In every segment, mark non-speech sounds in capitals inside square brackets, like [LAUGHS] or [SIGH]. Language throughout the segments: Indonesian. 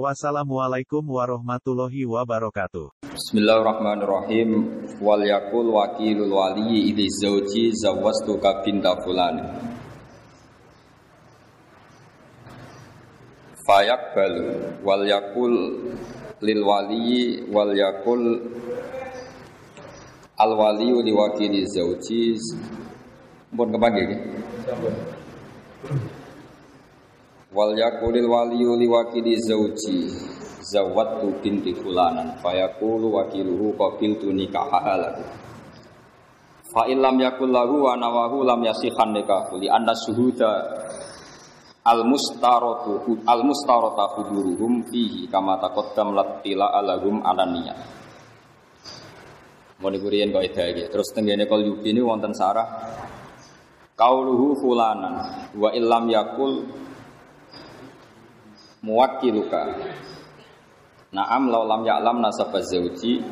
Wassalamualaikum warahmatullahi wabarakatuh. Bismillahirrahmanirrahim. Wal yakul wakilul wali idhi zawji zawwastuka binta fulan. Fayak balu wal yakul lil wali wal yakul al wali li wakili zawji pun kepanggil ya? Wal yakulil waliyu li wakili zawji zawattu binti fulanan. Fayaqulu wakiluhu qabiltu nikahaha lahu. Fa illam yakul lahu wa nawahu lam yasihan nikahu. Li anna syuhuda al mustaratu al mustarata huduruhum fihi kama taqaddam latila alahum alaniyah Mau diberikan kaidah iki. Terus tenggene kal yubi ini wonten sarah. Kauluhu fulanan. Wa illam yakul muwakkiluka. Naam law lam ya'lam nasab zauji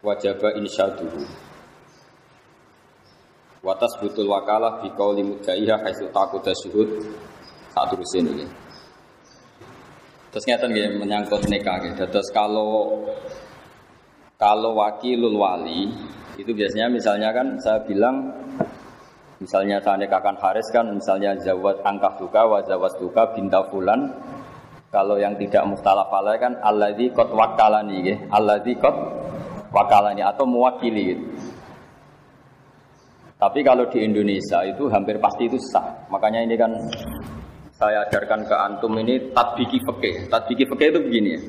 wajaba insyaduhu. Wa tasbutul wakalah bi qauli mudaiha haitsu taquda syuhud. Sak terusin ini. Terus ngeten nggih menyangkut nikah nggih. Terus kalau kalau wakilul wali itu biasanya misalnya kan saya bilang misalnya saya nikahkan Haris kan misalnya zawat angkah duka wa zawat duka binta fulan kalau yang tidak mustalaf alaih kan alladzi qad wakalani nggih. Alladzi qad wakalani atau mewakili gitu. Tapi kalau di Indonesia itu hampir pasti itu sah. Makanya ini kan saya ajarkan ke antum ini tadbiki fikih. Tadbiki fikih itu begini ya.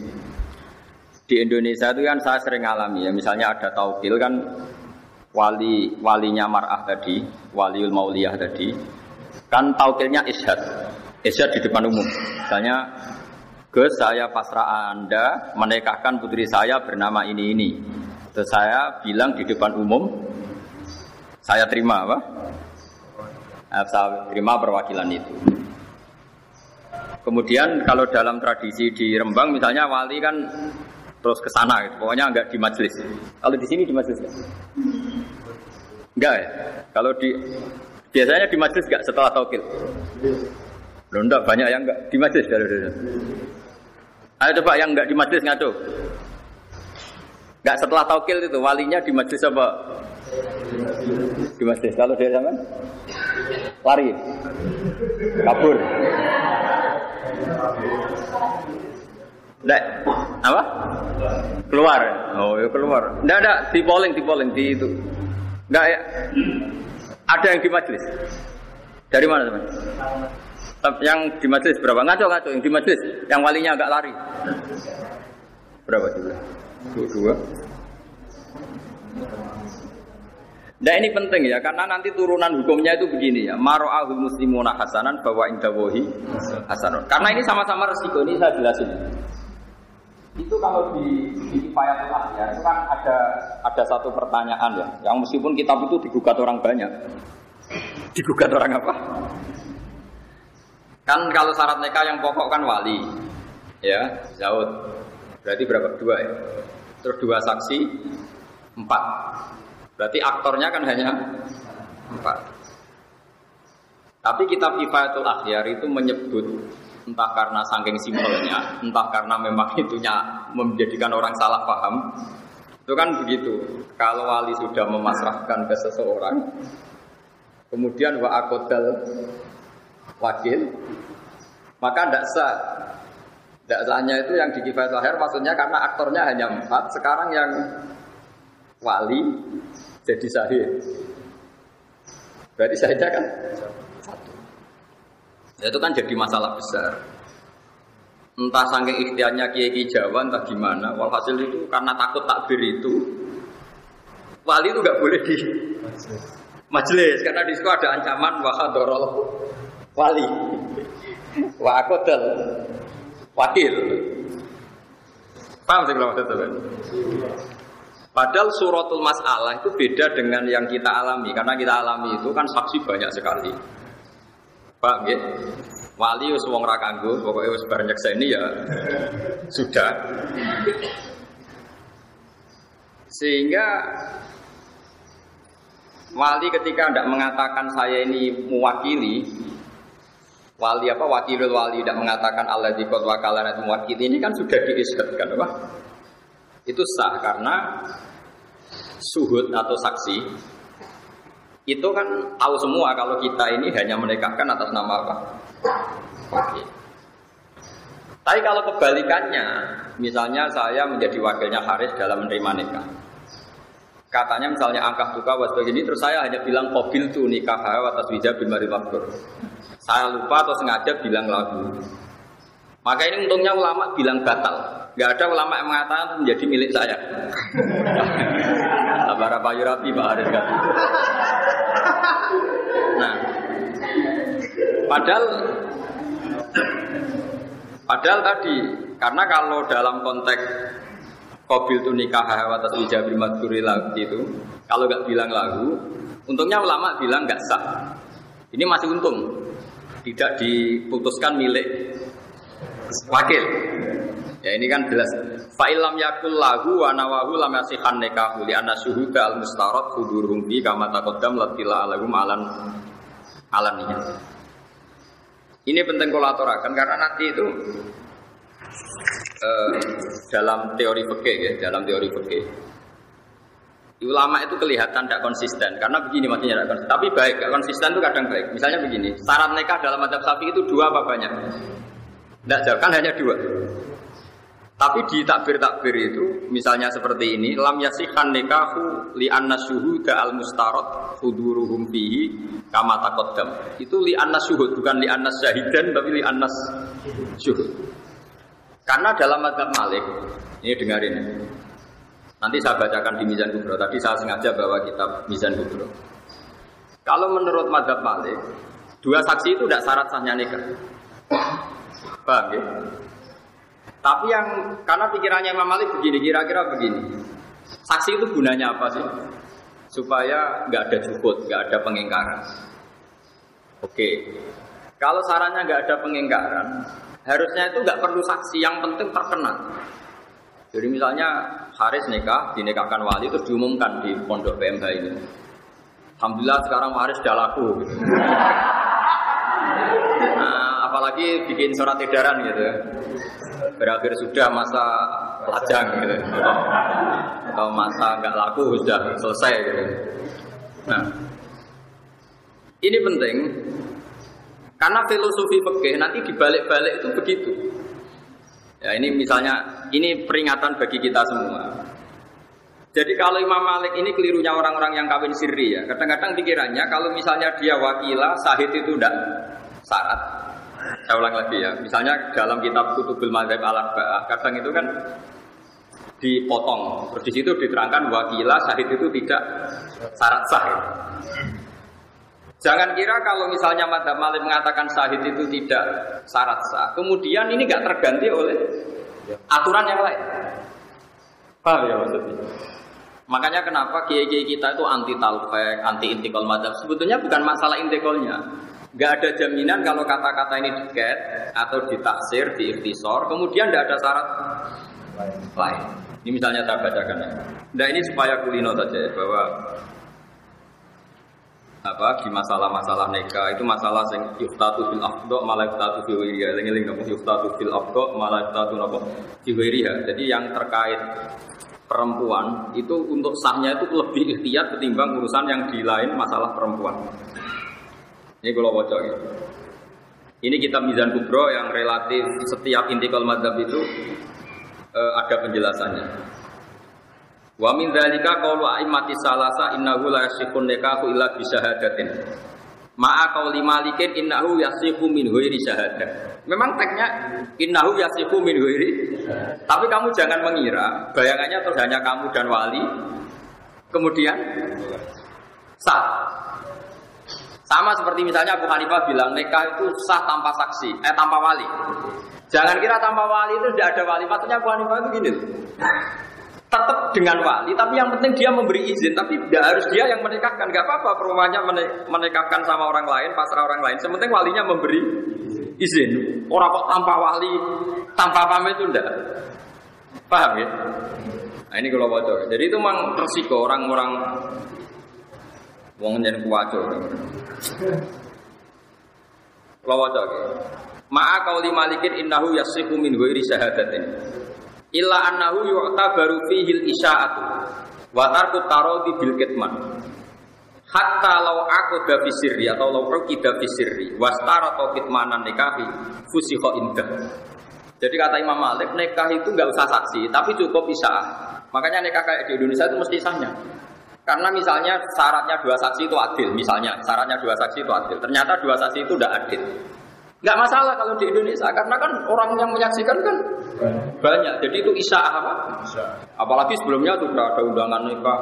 Di Indonesia itu kan saya sering alami ya. Misalnya ada taukil kan wali walinya mar'ah tadi, waliul mauliyah tadi. Kan taukilnya ishad. Ishad di depan umum. Misalnya Gus saya pasrah Anda menikahkan putri saya bernama ini ini. Terus saya bilang di depan umum, saya terima apa? Eh, saya terima perwakilan itu. Kemudian kalau dalam tradisi di Rembang misalnya wali kan terus ke sana, gitu. pokoknya enggak di majelis. Kalau di sini di majelis enggak? Enggak ya? Kalau di biasanya di majelis enggak setelah taukil? Loh enggak, banyak yang enggak di majelis. Ayo coba yang enggak di majelis ngaco. Enggak setelah taukil itu walinya di majelis apa? Di majelis. Kalau dia zaman lari, kabur. Enggak, apa? Keluar. Oh, ya keluar. Enggak ada di polling, di polling di itu. Enggak ya. Ada yang di majelis. Dari mana teman? Yang di majelis berapa? Ngaco ngaco yang di majelis, yang walinya agak lari. Berapa juga? Dua. dua. Nah ini penting ya, karena nanti turunan hukumnya itu begini ya. Maro'ahul muslimuna hasanan bahwa indawohi hasanon. Karena ini sama-sama resiko, ini saya jelasin. Itu kalau di, di Kifayatul ya, itu kan ada ada satu pertanyaan ya, yang meskipun kitab itu digugat orang banyak. Digugat orang apa? Kan kalau syarat nikah yang pokok kan wali, ya, zaud. Berarti berapa? Dua ya. Terus dua saksi, empat. Berarti aktornya kan hanya empat. Tapi kitab Kifayatul Akhyar itu menyebut entah karena saking simpelnya, entah karena memang [LAUGHS] itunya menjadikan orang salah paham. Itu kan begitu. Kalau wali sudah memasrahkan ke seseorang, kemudian wa akodal wakil, maka tidak sah. Tidak sahnya itu yang di kifayat lahir maksudnya karena aktornya hanya empat, sekarang yang wali jadi sahih. Berarti saja kan. Itu kan jadi masalah besar. Entah saking ikhtiarnya kiai Jawa entah gimana, walhasil itu karena takut takbir itu wali itu nggak boleh di majelis karena di situ ada ancaman wahadorol wali wa akodal wakil paham sih kalau maksudnya Padahal suratul masalah itu beda dengan yang kita alami karena kita alami itu kan saksi banyak sekali. Pak, ya? Wali wis wong ra kanggo, pokoke wis bar ini ya sudah. Sehingga wali ketika tidak mengatakan saya ini mewakili, wali apa wakilul wali tidak mengatakan Allah di wakalan itu mewakili ini kan sudah diisbatkan apa? Itu sah karena suhud atau saksi itu kan tahu semua kalau kita ini hanya menikahkan atas nama apa? Tapi kalau kebalikannya, misalnya saya menjadi wakilnya Haris dalam menerima nikah. Katanya misalnya angka duka was begini, terus saya hanya bilang kobil tuh nikah atas wija bin Mari Saya lupa atau sengaja bilang lagu. Maka ini untungnya ulama bilang batal. Gak ada ulama yang mengatakan menjadi milik saya. Sabar apa Yurapi Pak Haris kan. Nah, padahal padahal tadi karena kalau dalam konteks Kobil tu nikah atas wijabil madhuri itu Kalau nggak bilang lagu Untungnya ulama bilang nggak sah. Ini masih untung. Tidak diputuskan milik Wakil Ya ini kan jelas Fa'ilam yakul lagu wa nawahu lam yasihan nikahu Li anna syuhuda al mustarat Hudurum fi kama takodam latila alagum alan Alan ini Ini penting kolaborakan Karena nanti itu eh, dalam teori fikih ya, dalam teori fikih. Ulama itu kelihatan tidak konsisten karena begini maksudnya tidak konsisten. Tapi baik, gak konsisten itu kadang baik. Misalnya begini, syarat nikah dalam madhab sapi itu dua apa banyak? Tidak jauh, kan hanya dua. Tapi di takbir-takbir itu, misalnya seperti ini, lam yasihan nikahu li anna syuhuda al mustarot huduruhum fihi kama takoddam. Itu li anna syuhud, bukan li anna syahidan, tapi li anna syuhud. Karena dalam madhab Malik, ini dengarin ya. Nanti saya bacakan di Mizan Kubro. Tadi saya sengaja bawa kitab Mizan Kubro. Kalau menurut madhab Malik, dua saksi itu tidak syarat sahnya nikah. Paham ya? Tapi yang karena pikirannya Imam Malik begini, kira-kira begini. Saksi itu gunanya apa sih? Supaya nggak ada cukup, nggak ada pengingkaran. Oke, kalau sarannya nggak ada pengingkaran, Harusnya itu nggak perlu saksi, yang penting terkenal. Jadi misalnya Haris nikah, dinikahkan wali itu diumumkan di pondok PMH ini. Alhamdulillah sekarang Haris sudah laku. [LAUGHS] Nah, apalagi bikin surat edaran gitu. Berakhir sudah masa lajang gitu. Atau masa nggak laku sudah selesai gitu. Nah, ini penting karena filosofi fikih nanti dibalik-balik itu begitu. Ya ini misalnya ini peringatan bagi kita semua. Jadi kalau Imam Malik ini kelirunya orang-orang yang kawin sirri ya. Kadang-kadang pikirannya kalau misalnya dia wakila sahid itu tidak syarat. Saya ulang lagi ya. Misalnya dalam kitab Kutubul Madzhab al kadang itu kan dipotong. Terus di situ diterangkan wakila sahid itu tidak syarat sah. Jangan kira kalau misalnya Madhab Malik mengatakan sahid itu tidak syarat sah, kemudian ini nggak terganti oleh aturan yang lain. Paham ya maksudnya? Makanya kenapa kiai-kiai kita itu anti talfek, anti intikal madhab. Sebetulnya bukan masalah intikalnya. Gak ada jaminan kalau kata-kata ini diket atau ditaksir, diiktisor, kemudian tidak ada syarat lain. Ini misalnya saya bacakan. Ya. Nah ini supaya kulino saja ya, bahwa apa di masalah-masalah nikah itu masalah yang yuftatu fil afdo malah yuftatu fil wiriha eling-eling nopo yuftatu fil afdo malah yuftatu nopo fil wiriha jadi yang terkait perempuan itu untuk sahnya itu lebih ikhtiar ketimbang urusan yang di lain masalah perempuan ini kalau bocor ya. ini kita Mizan Kubro yang relatif setiap intikal madhab itu eh, ada penjelasannya Wa min dzalika qawlu a'immati salasa innahu la yasihun nikahu illa bi syahadatin. Ma'a qauli malikin innahu yasihu min ghairi syahadah. Memang teksnya innahu yasihu min ghairi. Tapi kamu jangan mengira bayangannya terus hanya kamu dan wali kemudian sah. Sama seperti misalnya Abu Hanifah bilang nikah itu sah tanpa saksi, eh tanpa wali. Jangan kira tanpa wali itu tidak ada wali. Maksudnya Abu Hanifah itu gini. tetap dengan wali, tapi yang penting dia memberi izin, tapi tidak harus dia yang menikahkan, nggak apa-apa perumahannya menikahkan sama orang lain, pasrah orang lain. Sementing walinya memberi izin. Orang kok tanpa wali, tanpa pamit itu enggak. Paham ya? Nah ini kalau bocor. Jadi itu memang resiko orang-orang wong jen kuwaco. Kalau bocor. Ma'a qauli malikin innahu yasihu min ghairi syahadatin. Illa annahu yu'tabaru fihil isya'atu wa tarku taradi bil kitman. Hatta lau aku da fisirri atau lau ukida fisirri wastara atau kitmanan nikahi fusiho indah. Jadi kata Imam Malik, nikah itu nggak usah saksi, tapi cukup isya. Makanya nikah kayak di Indonesia itu mesti sahnya. Karena misalnya syaratnya dua saksi itu adil, misalnya syaratnya dua saksi itu adil. Ternyata dua saksi itu tidak adil. Nggak masalah kalau di Indonesia, karena kan orang yang menyaksikan kan banyak. Jadi itu isya apa? Apalagi sebelumnya sudah ada undangan nikah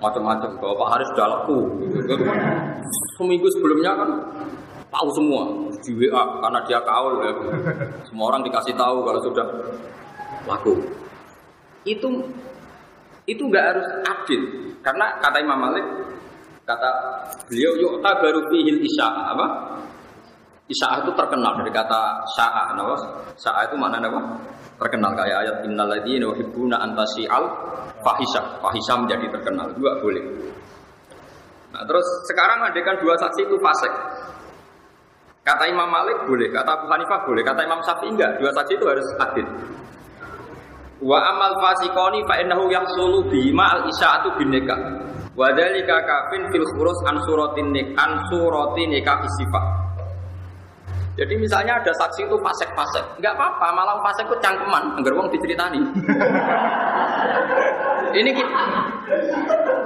macam-macam. Kalau Pak Haris sudah laku, gitu. seminggu sebelumnya kan tahu semua di WA karena dia kaul ya. Semua orang dikasih tahu kalau sudah laku. Itu itu nggak harus adil. Karena kata Imam Malik kata beliau yuk baru fihil isya apa? Isya itu terkenal dari kata sya'a no? sya'a itu mana apa? Terkenal kayak ayat innal ladzina yuhibbuna al fahisha. Fahisha menjadi terkenal juga boleh. Nah terus sekarang kan dua saksi itu fasik. Kata Imam Malik boleh, kata Abu Hanifah boleh, kata Imam Syafi'i enggak. Dua saksi itu harus adil. Wa amal fasikoni fa innahu yahsulu bima al isya'atu bin nikah. Wa dzalika kafin fil khurus an suratin nik an suratin nikah. Jadi misalnya ada saksi itu fasek-fasek, enggak apa-apa, malah fasek itu cangkeman, enggak wong diceritani. [LAUGHS] ini kita,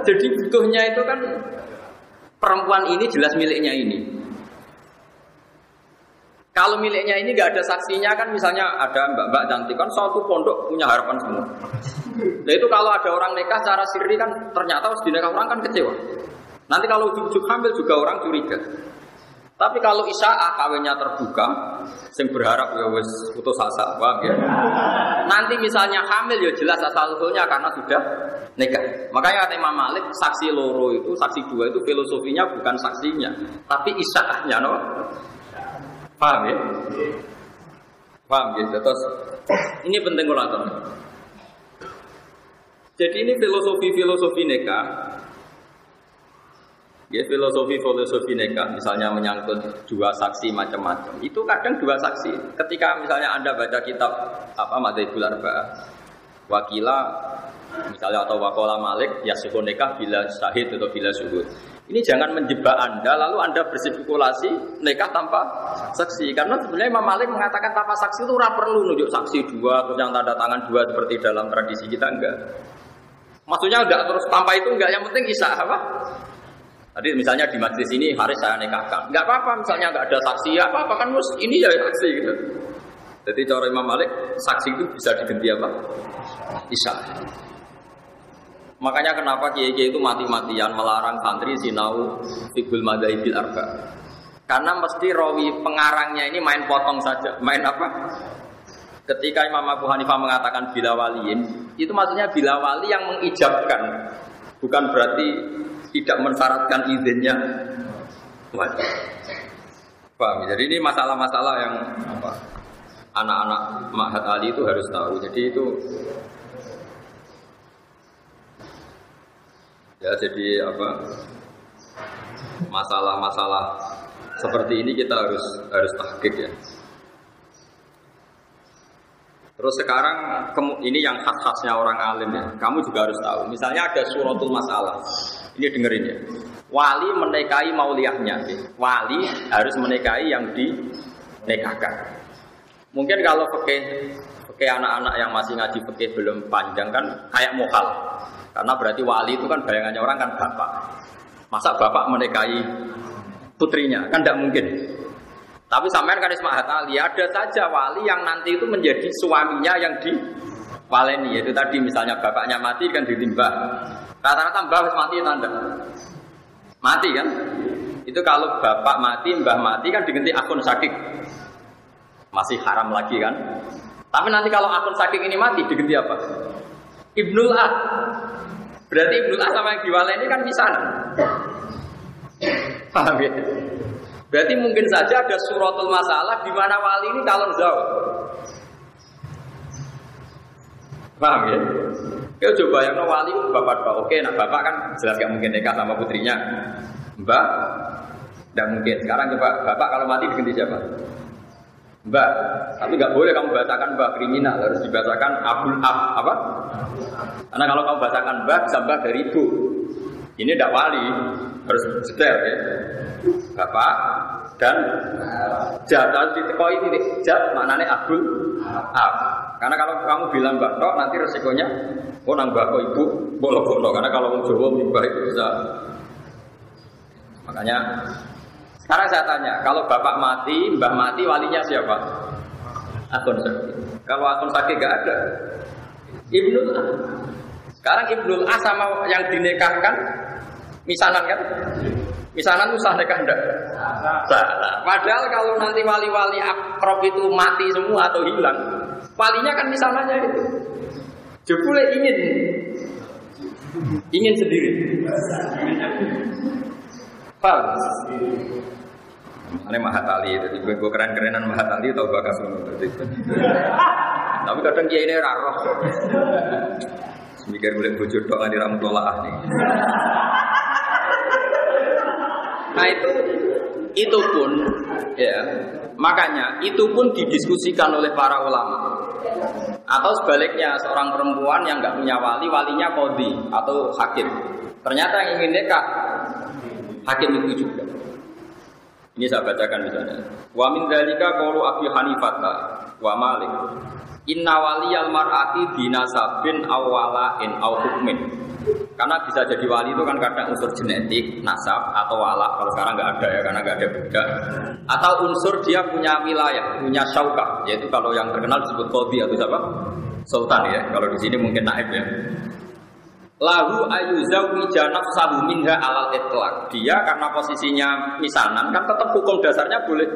jadi butuhnya itu kan perempuan ini jelas miliknya ini. Kalau miliknya ini nggak ada saksinya kan misalnya ada mbak-mbak cantik kan suatu pondok punya harapan semua. Nah itu kalau ada orang nikah secara sirri kan ternyata harus dinikah orang kan kecewa. Nanti kalau ujuk hamil juga orang curiga. Tapi kalau isyaah kawinnya terbuka, sing berharap ya wes putus asa, paham ya? Nanti misalnya hamil ya jelas asal usulnya karena sudah nikah. Makanya kata Imam Malik, saksi loro itu, saksi dua itu filosofinya bukan saksinya, tapi isyaahnya, no? Paham ya? Paham ya? Terus ini penting kalau Jadi ini filosofi-filosofi neka Ya filosofi-filosofi neka misalnya menyangkut dua saksi macam-macam. Itu kadang dua saksi. Ketika misalnya Anda baca kitab apa Madzhabul Arba, wakila misalnya atau wakola Malik ya nikah bila syahid atau bila suhud. Ini jangan menjebak Anda, lalu Anda berspekulasi nikah tanpa saksi. Karena sebenarnya Imam Malik mengatakan tanpa saksi itu ora perlu nunjuk saksi dua, terus yang tanda tangan dua seperti dalam tradisi kita enggak. Maksudnya enggak terus tanpa itu enggak, yang penting kisah apa? Tadi misalnya di majlis ini hari saya nikahkan, enggak apa-apa misalnya enggak ada saksi, ya apa-apa kan mus ini ya saksi gitu. Jadi cara Imam Malik saksi itu bisa diganti apa? Isya. Makanya kenapa kiai-kiai itu mati-matian melarang santri sinau fikul madaibil arba. Karena mesti rawi pengarangnya ini main potong saja. Main apa? Ketika Imam Abu Hanifah mengatakan bila waliin, itu maksudnya bila wali yang mengijabkan. Bukan berarti tidak mensyaratkan izinnya wajib. Paham? Jadi ini masalah-masalah yang apa? Anak-anak Mahat Ali itu harus tahu. Jadi itu Ya jadi apa masalah-masalah seperti ini kita harus harus tahqiq ya. Terus sekarang ini yang khas-khasnya orang alim ya. Kamu juga harus tahu. Misalnya ada suratul masalah. Ini dengerin ya. Wali menikahi mauliahnya. Ya. Wali harus menikahi yang dinikahkan. Mungkin kalau pakai pakai anak-anak yang masih ngaji pakai belum panjang kan kayak mokal. Karena berarti wali itu kan bayangannya orang kan bapak. Masa bapak menikahi putrinya? Kan tidak mungkin. Tapi sampean kan Isma Ali ada saja wali yang nanti itu menjadi suaminya yang di waleni yaitu tadi misalnya bapaknya mati kan ditimbah. Rata-rata mbah mati tanda. Mati kan? Itu kalau bapak mati, mbah mati kan diganti akun sakit. Masih haram lagi kan? Tapi nanti kalau akun sakit ini mati diganti apa? Ibnul A. Berarti Ibnul A sama yang diwale ini kan misanan. Paham ya? Berarti mungkin saja ada suratul masalah di mana wali ini calon zawat. Paham ya? Ya coba yang wali bapak bapak. Oke, nah bapak kan jelas gak mungkin nikah sama putrinya. Mbak, tidak mungkin. Sekarang coba bapak kalau mati diganti siapa? Mbak, tapi nggak boleh kamu bahasakan mbak kriminal, harus dibahasakan abul ab apa? Karena kalau kamu bahasakan mbak, bisa mbak dari ibu. Ini tidak wali, harus detail ya. Bapak dan jatuh di teko ini jat maknanya abul ab. Karena kalau kamu bilang mbak tok, nanti resikonya oh nang mbak ibu bolong bolong. Karena kalau mau Jawa mbak itu bisa. Makanya sekarang saya tanya, kalau bapak mati, mbah mati, walinya siapa? Akun sakit. Kalau akun sakit gak ada, Ibnul A. Sekarang Ibnul A sama yang dinikahkan, misanan kan? Misanan itu sah nikah enggak? Salah. Padahal kalau nanti wali-wali akrab itu mati semua atau hilang, walinya kan misanannya itu. Jebule ingin ingin sendiri. Paham? Ini Mahatali, jadi gue, keren-kerenan Mahatali tau bakas [LAUGHS] Tapi kadang dia ini raro. Semikir boleh bujur doa di ramtolah nih. Nah itu itu pun ya makanya itu pun didiskusikan oleh para ulama atau sebaliknya seorang perempuan yang nggak punya wali walinya kodi atau hakim ternyata yang ingin nikah hakim itu juga ini saya bacakan misalnya. Wa min dzalika qaulu Abi Hanifah wa Malik. Inna waliyal mar'ati binasabin awwala in aw hukmin. Karena bisa jadi wali itu kan kadang unsur genetik, nasab atau wala. Kalau sekarang nggak ada ya, karena nggak ada budak. Atau unsur dia punya wilayah, punya syaukah. Yaitu kalau yang terkenal disebut kodi atau siapa? Sultan ya. Kalau di sini mungkin naib ya lahu ayuzawija nafsahu minha alal itlaq. Dia karena posisinya misanan kan tetap hukum dasarnya boleh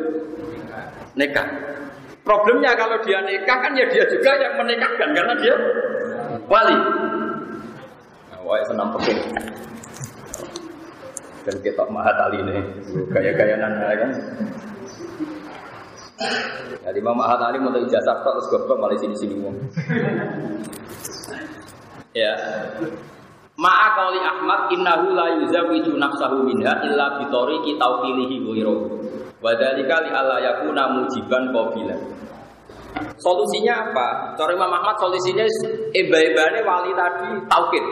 nikah. Problemnya kalau dia nikah kan ya dia juga yang menikahkan karena dia wali. Nah, wah senang peking. Dan kita mahat ali ini gaya nana kan. Jadi Imam Mahat Ali mau ijazah terus goblok malah sini-sini. Ya, Ma'a qauli Ahmad innahu la yuzawiju nafsahu minha illa bi tariqi tawqilihi ghairu. Wa dzalika li alla yakuna mujiban qabila. Solusinya apa? Cara Imam Ahmad solusinya eba-ebane wali tadi taukid.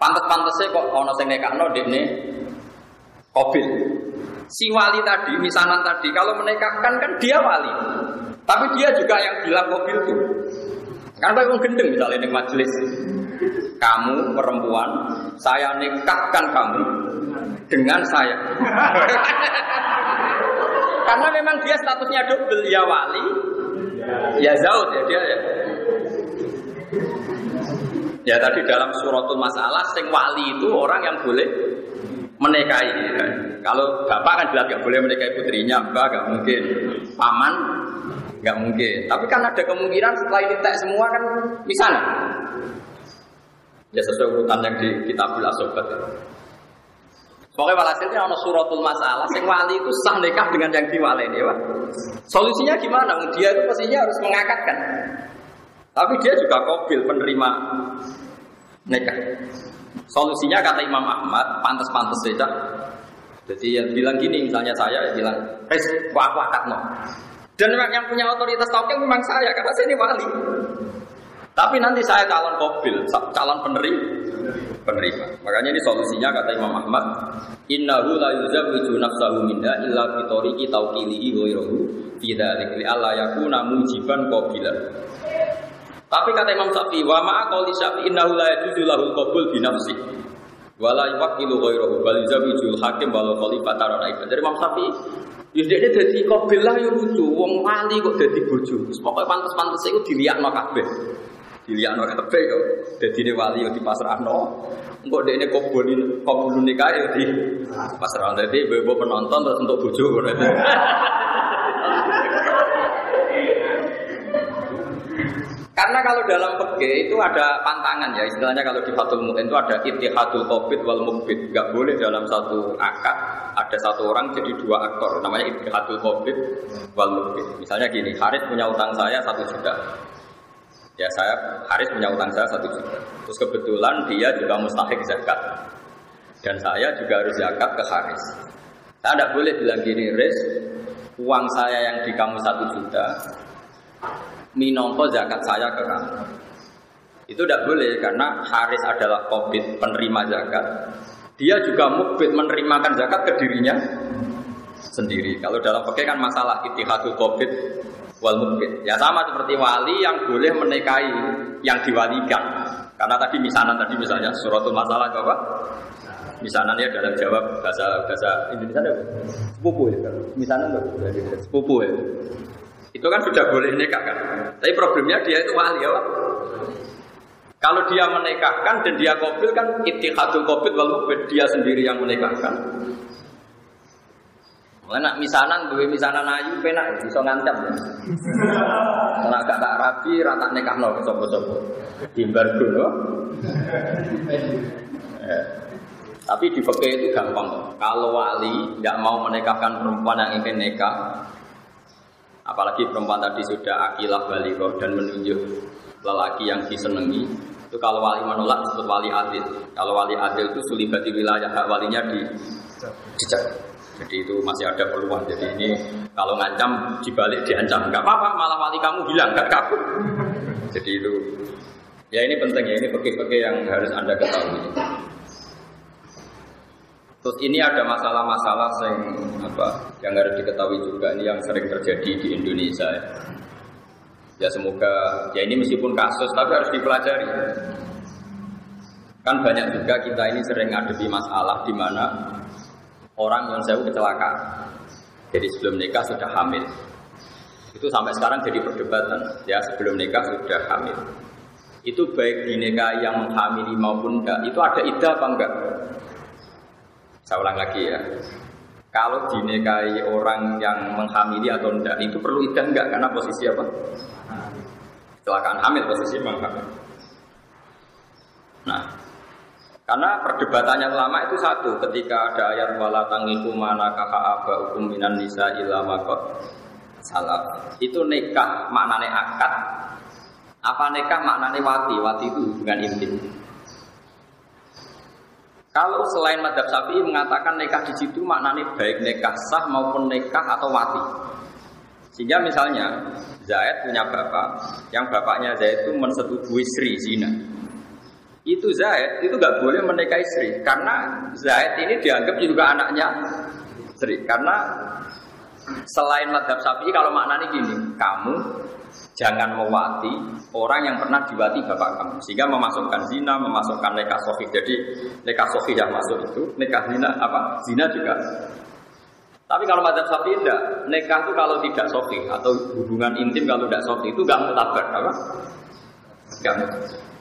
Pantes-pantese kok ana sing nekakno dekne qabil. Si wali tadi, misanan tadi, kalau menikahkan kan dia wali. Tapi dia juga yang bilang qabil itu. Kan kayak gendeng misalnya di majelis kamu perempuan, saya nikahkan kamu dengan saya. [LAUGHS] Karena memang dia statusnya double, ya wali, ya zaud ya dia ya. Ya tadi dalam suratul masalah, sing wali itu orang yang boleh menikahi. Ya. Kalau bapak kan jelas nggak boleh menikahi putrinya, mbak nggak mungkin. Paman nggak mungkin. Tapi kan ada kemungkinan setelah ini tak semua kan misalnya Ya sesuai urutan yang di kitabul asobat ya. Pokoknya walhasilnya ada suratul masalah, sing wali itu sah nikah dengan yang diwalen ya, Pak. Solusinya gimana? Dia itu pastinya harus mengakatkan. Tapi dia juga kobil penerima nikah. Solusinya kata Imam Ahmad, pantas-pantas saja. Jadi yang bilang gini, misalnya saya bilang, "Res, gua aku akad no." Dan yang punya otoritas tauhid memang saya, karena saya ini wali. Tapi nanti saya calon kobil, calon penerima. penerima. Makanya ini solusinya kata Imam Ahmad, Innahu la yuzawwiju nafsahu minha illa bi tariqi tawqilihi ghayruhu fi dzalik li alla yakuna mujiban qabilan. Tapi kata Imam Syafi'i, wa ma'a qauli Syafi'i innahu la yajuzu lahu qabul bi nafsi. Wala yuwakilu ghayruhu bal yuzawwijul hakim walau khalifatan raibah. Dari Imam Syafi'i, Ya dia jadi kobil lah ya lucu, wong wali kok jadi bojo. Pokoknya pantas-pantas itu dilihat kabeh dilihat no tepe kok jadi ini wali di ano kok dia ini kobulin kobulun nikah di pasar ano jadi ibu penonton terus untuk bujuk berarti karena kalau dalam peke itu ada pantangan ya, istilahnya kalau di Fatul Mu'in itu ada itihadul covid wal mukbit. Gak boleh dalam satu akad ada satu orang jadi dua aktor, namanya itihadul covid wal mukbit. Misalnya gini, Haris punya utang saya satu juta. Ya saya, Haris punya utang saya satu juta. Terus kebetulan dia juga mustahik zakat. Dan saya juga harus zakat ke Haris. Saya tidak boleh bilang gini, Riz, uang saya yang di kamu satu juta, minongko zakat saya ke kamu. Itu tidak boleh karena Haris adalah covid penerima zakat. Dia juga mukbit menerimakan zakat ke dirinya sendiri. Kalau dalam pakai kan masalah itihadul covid wal mukbit. Ya sama seperti wali yang boleh menikahi yang diwalikan. Karena tadi misanan tadi misalnya suratul masalah apa? Misanan ya dalam jawab bahasa bahasa Indonesia ada sepupu ya. Misanan sepupu ya. Itu kan sudah boleh nikah kan. Tapi problemnya dia itu wali ya. Kalau dia menikahkan dan dia kobil kan itihadul kobil walau dia sendiri yang menikahkan. Mana misanan gue misanan ayu penak bisa ngancam ya. Karena gak tak rapi rata nikah no sopo-sopo. Dimbar dulu. Ya. Tapi di fakir itu gampang. Kalau wali tidak mau menikahkan perempuan yang ingin nikah, Apalagi perempuan tadi sudah akilah balighah dan menunjuk lelaki yang disenangi. Itu kalau wali menolak disebut wali adil. Kalau wali adil itu sulibati wilayah hak walinya di dicek. Jadi itu masih ada peluang. Jadi ini kalau ngancam dibalik diancam. Gak apa-apa, malah wali kamu hilang, gak kabur. Jadi itu ya ini penting ya, ini pekih-pekih yang harus anda ketahui. Terus ini ada masalah-masalah yang apa yang harus diketahui juga ini yang sering terjadi di Indonesia. Ya, ya semoga ya ini meskipun kasus tapi harus dipelajari. Kan banyak juga kita ini sering ngadepi masalah di mana orang yang saya kecelakaan. Jadi sebelum nikah sudah hamil. Itu sampai sekarang jadi perdebatan. Ya sebelum nikah sudah hamil. Itu baik di nikah yang menghamili maupun enggak. Itu ada ida apa enggak? Saya ulang lagi ya. Kalau dinikahi orang yang menghamili atau tidak itu perlu idah enggak karena posisi apa? Kecelakaan hamil posisi menghamil. Nah, karena perdebatannya lama itu satu ketika ada ayat wala tangiku mana kaha aba hukum minan nisa ilama salah. Itu nikah maknane akad apa nikah maknane wati? Wati itu hubungan intim. Kalau selain madhab sapi mengatakan nikah di situ maknanya baik nikah sah maupun nikah atau wati. Sehingga misalnya Zaid punya bapak, yang bapaknya Zaid itu mensetujui Sri zina. Itu Zaid itu nggak boleh menikahi Sri karena Zaid ini dianggap juga anaknya Sri. Karena selain madhab sapi kalau maknanya gini, kamu jangan mewati orang yang pernah diwati bapak kamu. Sehingga memasukkan zina memasukkan nikah sofi jadi nikah sofi yang masuk itu nikah zina apa? Zina juga. Tapi kalau mazhab sapi tidak nikah itu kalau tidak sofi atau hubungan intim kalau tidak sofi itu gak mutabar apa? Gak mutabar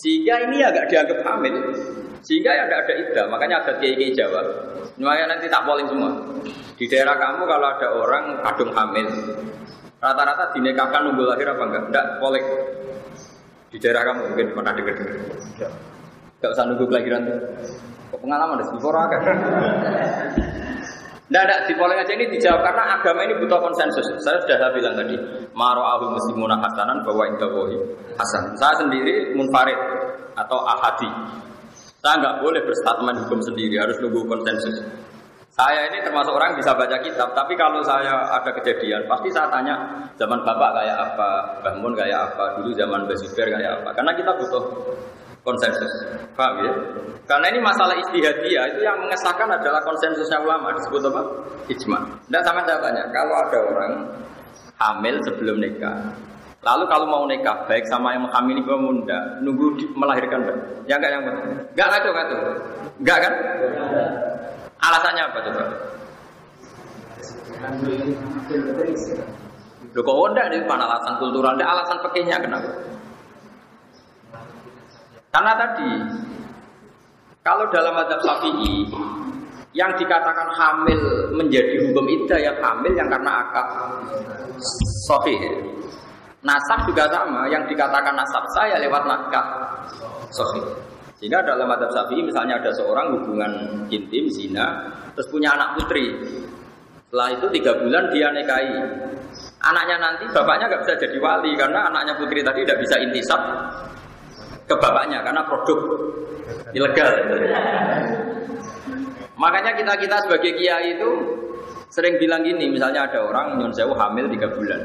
sehingga ini agak dianggap hamil sehingga ya ada ida makanya ada kiai kiai Jawa makanya nanti tak boleh semua di daerah kamu kalau ada orang kadung hamil Rata-rata dinikahkan nunggu lahir apa enggak? Enggak, boleh. Di daerah kamu mungkin pernah dengar dengar. Enggak usah nunggu kelahiran. Kok pengalaman ada sih kan? Tidak ada di polling aja ini dijawab karena agama ini butuh konsensus. Saya sudah bilang tadi, maro ahu muslimuna hasanan bahwa indawohi hasan. Saya sendiri munfarid atau ahadi. Saya nggak boleh berstatement hukum sendiri, harus nunggu konsensus. Saya ini termasuk orang bisa baca kitab, tapi kalau saya ada kejadian, pasti saya tanya zaman bapak kayak apa, Mbah Mun kayak apa, dulu zaman Mbah kayak apa. Karena kita butuh konsensus. Paham ya? Karena ini masalah istihadiyah, itu yang mengesahkan adalah konsensusnya ulama, disebut apa? Ijma. Dan sama saya tanya, kalau ada orang hamil sebelum nikah, Lalu kalau mau nikah baik sama yang menghamili kamu enggak, nunggu melahirkan enggak? Ya enggak yang enggak ngaco ngaco. Enggak kan? Alasannya apa coba? Loh kok enggak mana alasan kultural? Alasan pekehnya kenapa? Karena tadi kalau dalam adab Syafi'i yang dikatakan hamil menjadi hukum iddah yang hamil yang karena akad sahih. Nasab juga sama, yang dikatakan nasab saya lewat nakah sofi. Sehingga dalam adab syafi'i misalnya ada seorang hubungan intim, zina, terus punya anak putri. Setelah itu tiga bulan dia nikahi. Anaknya nanti bapaknya nggak bisa jadi wali karena anaknya putri tadi tidak bisa intisab ke bapaknya karena produk ilegal. Makanya kita kita sebagai kiai itu sering bilang gini, misalnya ada orang nyun sewu hamil tiga bulan,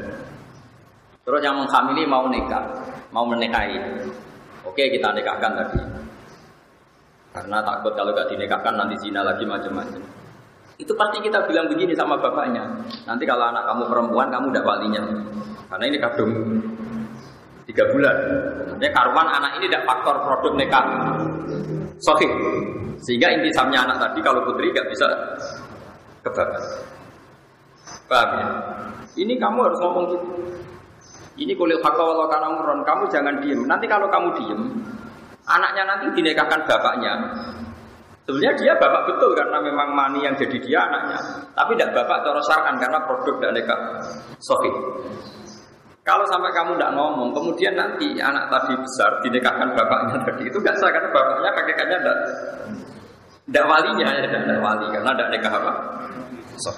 terus yang menghamili mau nikah, mau menikahi, oke kita nikahkan tadi, karena takut kalau gak dinikahkan nanti zina lagi macam-macam. Itu pasti kita bilang begini sama bapaknya, nanti kalau anak kamu perempuan kamu tidak walinya, karena ini kadung tiga bulan. Artinya karuan anak ini tidak faktor produk nikah. Sohih. Sehingga intisamnya anak tadi kalau putri gak bisa ke bapak. Paham ya? Ini kamu harus ngomong gitu. Ini kulit hakka walau karena muron. Kamu jangan diem. Nanti kalau kamu diem, anaknya nanti dinikahkan bapaknya. Sebenarnya dia bapak betul karena memang mani yang jadi dia anaknya. Tapi tidak bapak terosarkan karena produk dan nikah sofi. Kalau sampai kamu tidak ngomong, kemudian nanti anak tadi besar dinikahkan bapaknya tadi itu nggak sah karena bapaknya kakeknya tidak tidak walinya ya tidak wali karena tidak nikah apa. So.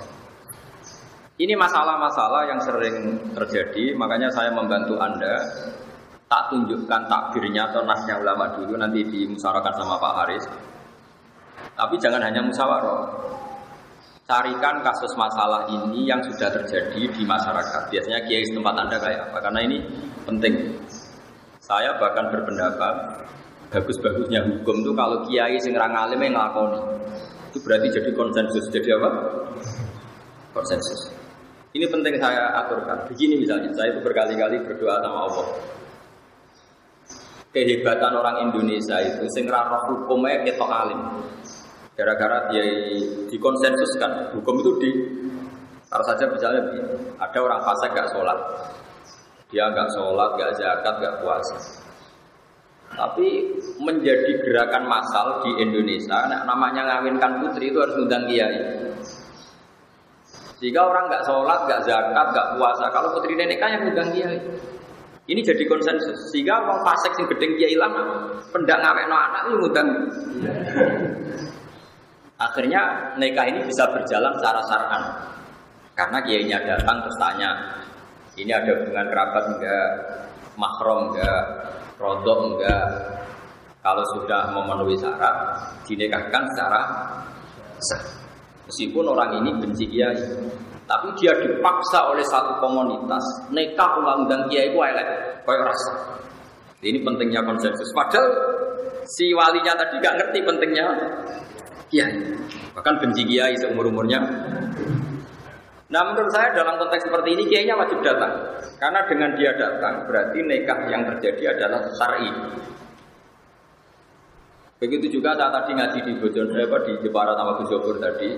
Ini masalah-masalah yang sering terjadi, makanya saya membantu Anda tak tunjukkan takbirnya atau nasnya ulama dulu nanti dimusyawarahkan sama Pak Haris. Tapi jangan hanya musyawarah. Carikan kasus masalah ini yang sudah terjadi di masyarakat. Biasanya kiai tempat Anda kayak apa? Karena ini penting. Saya bahkan berpendapat bagus-bagusnya hukum itu kalau kiai sing alim yang ngelakoni. Itu berarti jadi konsensus. Jadi apa? Konsensus. Ini penting saya aturkan. Begini misalnya, saya itu berkali-kali berdoa sama Allah. Kehebatan orang Indonesia itu sing roh hukumnya ketok alim. Gara-gara dia dikonsensuskan, hukum itu di harus saja misalnya ada orang fasik gak sholat, dia gak sholat, gak zakat, gak puasa. Tapi menjadi gerakan massal di Indonesia, nah, namanya ngawinkan putri itu harus undang kiai. Jika orang nggak sholat, nggak zakat, nggak puasa, kalau putri neneknya yang undang kiai. Ini jadi konsensus. Sehingga orang fasik sing gedeng kiai lama, pendak ngawekno anak itu ngundang. Akhirnya nikah ini bisa berjalan secara syar'an. Karena kiainya datang terus tanya, ini ada hubungan kerabat enggak, mahram enggak, rodok enggak. Kalau sudah memenuhi syarat, dinikahkan secara sah. Meskipun orang ini benci kiai, tapi dia dipaksa oleh satu komunitas nikah ulang dan kiai itu elek, kayak rasa. Ini pentingnya konsensus. Padahal si walinya tadi gak ngerti pentingnya kiai. Bahkan benci kiai seumur umurnya. Nah menurut saya dalam konteks seperti ini kiainya wajib datang. Karena dengan dia datang berarti nikah yang terjadi adalah syar'i. Begitu juga saat tadi ngaji di Bojon, eh, di Jepara sama Bojobur tadi,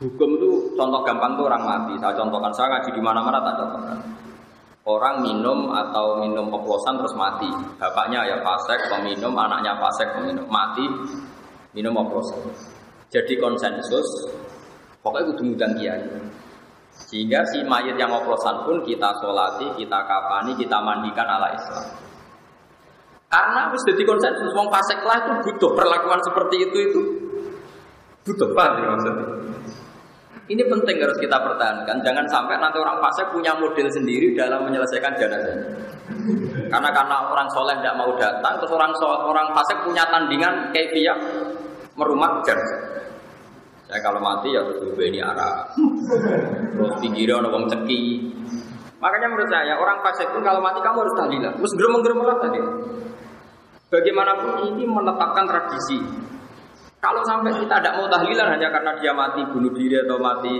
hukum itu contoh gampang tuh orang mati. Saya contohkan, saya ngaji di mana-mana tak contohkan. Orang minum atau minum oplosan terus mati. Bapaknya ya pasek, peminum, anaknya pasek, peminum, mati, minum oplosan. Jadi konsensus, pokoknya kudu ngundang kiai. Sehingga si mayat yang oplosan pun kita solati, kita kafani, kita mandikan ala Islam. Karena harus jadi konsensus, wong fasek lah itu butuh perlakuan seperti itu itu butuh paham ya maksudnya. Ini penting harus kita pertahankan. Jangan sampai nanti orang fasik punya model sendiri dalam menyelesaikan jenazah. Karena karena orang soleh tidak mau datang, terus orang orang fasik punya tandingan kayak merumat jenazah. Saya kalau mati ya terus ini arah, terus pinggirnya orang ceki. Makanya menurut saya orang fasik pun kalau mati kamu harus tahlilan. Terus gerem-gerem tadi. Bagaimanapun ini menetapkan tradisi. Kalau sampai kita tidak mau tahlilan hanya karena dia mati bunuh diri atau mati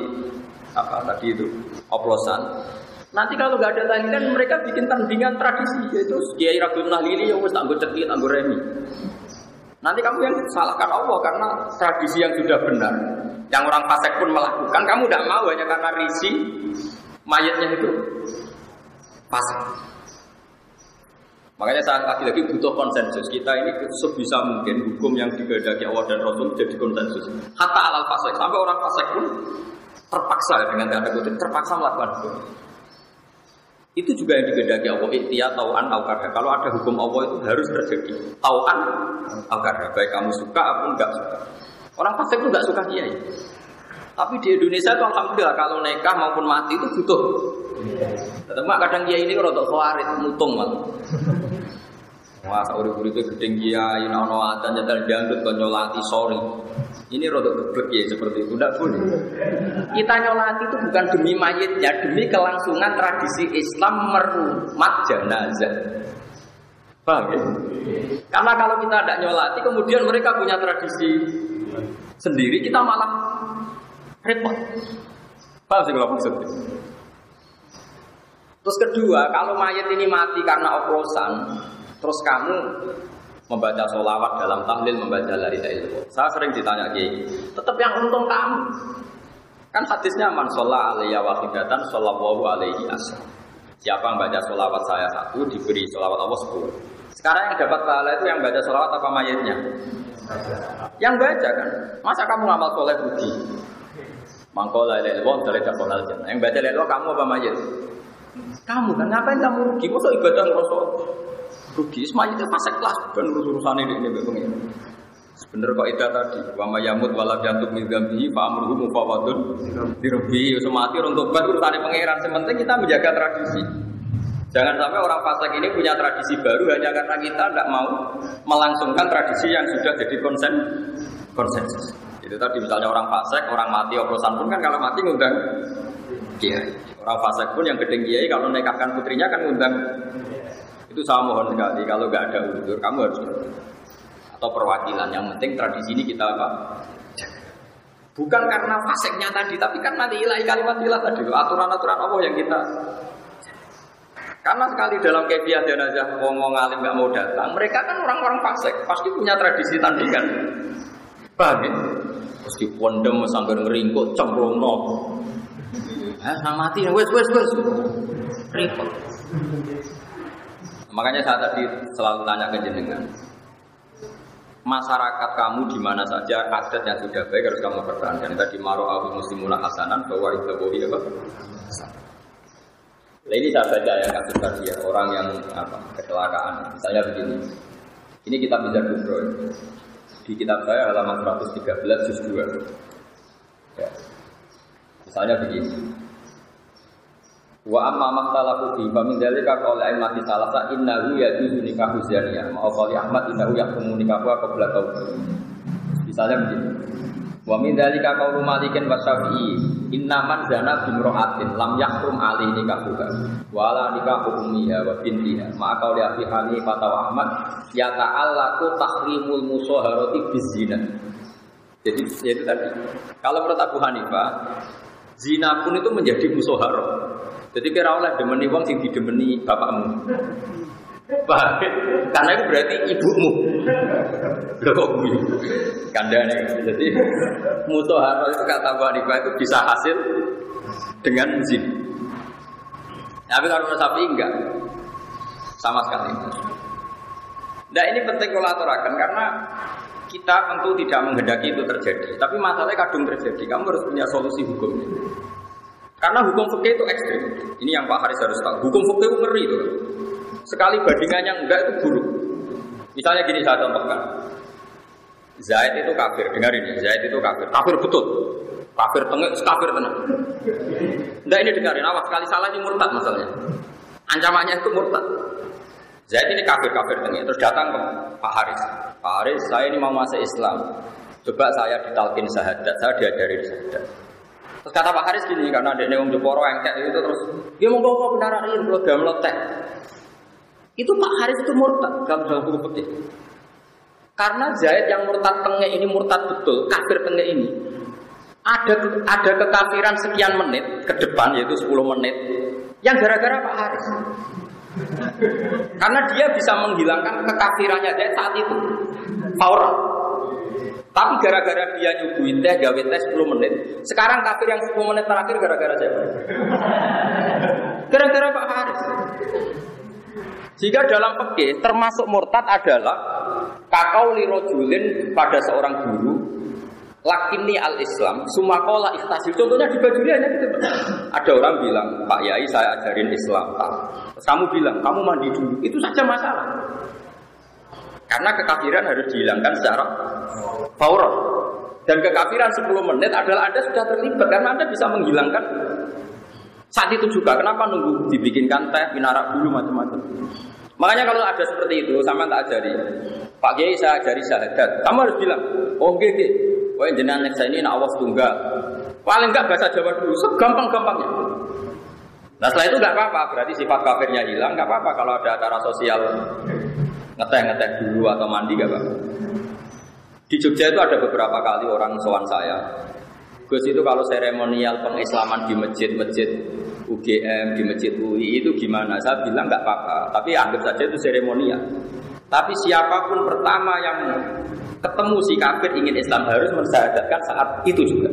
apa tadi itu oplosan. Nanti kalau nggak ada tahlilan mereka bikin tandingan tradisi yaitu Kiai Rasul Tahlili yang cekit anggur remi. Nanti kamu yang salahkan Allah karena tradisi yang sudah benar. Yang orang fasik pun melakukan, kamu tidak mau hanya karena risi mayatnya itu fasik. Makanya saya lagi-lagi butuh konsensus. Kita ini sebisa mungkin hukum yang digandaki Allah dan Rasul jadi konsensus. Hatta alal fasik. Sampai orang fasik pun terpaksa dengan tanda kutip terpaksa melakukan hukum. Itu juga yang digendaki Allah ikhtiar tauan au Kalau ada hukum Allah itu harus terjadi. Tauan au Baik kamu suka ataupun enggak suka. Orang fasik itu enggak suka kiai. Tapi di Indonesia itu alhamdulillah kalau nikah maupun mati itu butuh. Tetapi kadang kiai ini rodok khawarit, mutung. Wah, urip itu gedeng kiai, nono adzan nyetel dangdut kok nyolati sorry. Ini rodok geblek ya seperti itu, tidak boleh. Kita nyolati itu bukan demi mayitnya, demi kelangsungan tradisi Islam merumat jenazah. Paham ya? Karena kalau kita tidak nyolati, kemudian mereka punya tradisi sendiri, kita malah repot. Paham sih kalau maksudnya? Terus kedua, kalau mayat ini mati karena oplosan, terus kamu membaca sholawat dalam tahlil membaca la ilaha illallah. Saya sering ditanya Ki, tetap yang untung kamu. Kan hadisnya man sholla alaiya wahidatan shollallahu alaihi asal. Siapa yang baca sholawat saya satu diberi sholawat Allah sepuluh. Sekarang yang dapat pahala itu yang baca sholawat apa mayatnya? Yang baca kan. Masa kamu ngamal soleh budi? Mangkola ilaha illallah dari dapat. Yang baca la kamu apa mayat? Kamu kan ngapain kamu rugi? Masa ibadah ngerosok rugi? Semuanya itu fase kelas dan urus-urusan ini ini begini. Sebenar kok itu tadi, wa yamut wala jantuk min dzambihi fa amruhu mufawadun dirbi semati untuk tobat urusane pangeran. Sementing kita menjaga tradisi. Jangan sampai orang fasik ini punya tradisi baru hanya karena kita tidak mau melangsungkan tradisi yang sudah jadi konsen konsensus. Itu tadi misalnya orang fasik, orang mati oplosan pun kan kalau mati ngundang dia. Orang fasik pun yang gedeng kiai kalau nikahkan putrinya kan ngundang. Itu saya mohon sekali kalau nggak ada unsur kamu harus atau perwakilan. Yang penting tradisi ini kita apa? Bukan karena faseknya tadi, tapi kan nanti ilahi kalimat ilah tadi, aturan-aturan Allah yang kita karena sekali dalam kebiasaan jenazah wong wong alim nggak mau datang, mereka kan orang-orang fasik, pasti punya tradisi tandingan. Paham ya? Mesti pondem sambil ngeringkut cemplung no. Eh, nah mati, wes wes wes. Repot. Makanya saya tadi selalu tanya ke jenengan. Masyarakat kamu di mana saja adat yang sudah baik harus kamu pertahankan. Tadi maro abu muslimuna hasanan bahwa itu bohi apa? Nah, ini saya baca ya kasus tadi ya orang yang apa kecelakaan. Misalnya begini. Ini kita bisa dulu Di kitab saya halaman 113 juz 2. Ya. Misalnya begini. Wa amma makhtalafu fi fa min dzalika qala mati salasa innahu yajuzu nikahu zaniyah. Mau qali Ahmad innahu yahkumu nikahu qabla taubat. Misalnya begini. Wa min dzalika qaulu Malikin wa Syafi'i inna man zana bimra'atin lam yahrum ali nikahuha wa la nikahu ummiha wa bintiha. Ma qauli Abi Hanifah wa Ahmad ya ta'allaqu tahrimul musaharati bizina. Jadi itu tadi. Kalau menurut Abu Hanifah, zina pun itu menjadi musoharo. Jadi kira oleh demeni wong sing didemeni bapakmu. Paham? Karena itu berarti ibumu. Lho kok gue? Kandane. Jadi mutoharo itu kata Hanifah itu bisa hasil dengan zin. Tapi kalau sapi enggak. Sama sekali. Nah ini penting kalau aturakan karena kita tentu tidak menghendaki itu terjadi. Tapi masalahnya kadung terjadi. Kamu harus punya solusi hukumnya. Karena hukum fikih itu ekstrim. Ini yang Pak Haris harus tahu. Hukum fikih itu ngeri itu. Sekali bandingannya enggak itu buruk. Misalnya gini saya contohkan. Zaid itu kafir, dengar ini. Zaid itu kafir. Kafir betul. Kafir tengah, kafir tenang. Enggak ini dengarin, awas sekali salah ini murtad masalahnya. Ancamannya itu murtad. Zaid ini kafir kafir tengah. Terus datang ke Pak Haris. Pak Haris, saya ini mau masuk Islam. Coba saya ditalkin sahadat, saya diajari sahadat. Terus kata Pak Haris gini, karena ada neung Jeporo yang kayak itu terus, dia mau kau benar ini kalau dia meletek. Itu Pak Haris itu murtad dalam dalam buku putih. Karena Zaid yang murtad tengah ini murtad betul, kafir tengah ini. Ada ada kekafiran sekian menit ke depan yaitu 10 menit yang gara-gara Pak Haris. Karena dia bisa menghilangkan kekafirannya Zaid saat itu. Fauran. Tapi gara-gara dia nyuguhin teh, gawe teh 10 menit. Sekarang kafir yang 10 menit terakhir gara-gara siapa? Gara-gara Pak Haris. Jika dalam fikih termasuk murtad adalah kakau lirojulin pada seorang guru lakini al Islam, semua kola ikhtasil. Contohnya di baju hanya gitu. Ada orang bilang, Pak Yai saya ajarin Islam. Kamu bilang, kamu mandi dulu. Itu saja masalah. Karena kekafiran harus dihilangkan secara fauron. Dan kekafiran 10 menit adalah Anda sudah terlibat karena Anda bisa menghilangkan saat itu juga. Kenapa nunggu dibikinkan teh, minarak dulu macam-macam. Makanya kalau ada seperti itu, sama tak ajari. Pak Kiai saya ajari syahadat. Kamu harus bilang, oh oke, okay, Wah jenengan saya ini nak awas tunggal. Paling enggak bahasa Jawa dulu, segampang-gampangnya. Nah setelah itu nggak apa-apa, berarti sifat kafirnya hilang, nggak apa-apa kalau ada acara sosial ngeteh-ngeteh dulu atau mandi nggak apa-apa. Di Jogja itu ada beberapa kali orang sowan saya. Gus itu kalau seremonial pengislaman di masjid-masjid UGM, di masjid UI itu gimana? Saya bilang nggak apa-apa, tapi anggap saja itu seremonial. Tapi siapa pun pertama yang ketemu si kafir ingin Islam harus mensyahadatkan saat itu juga.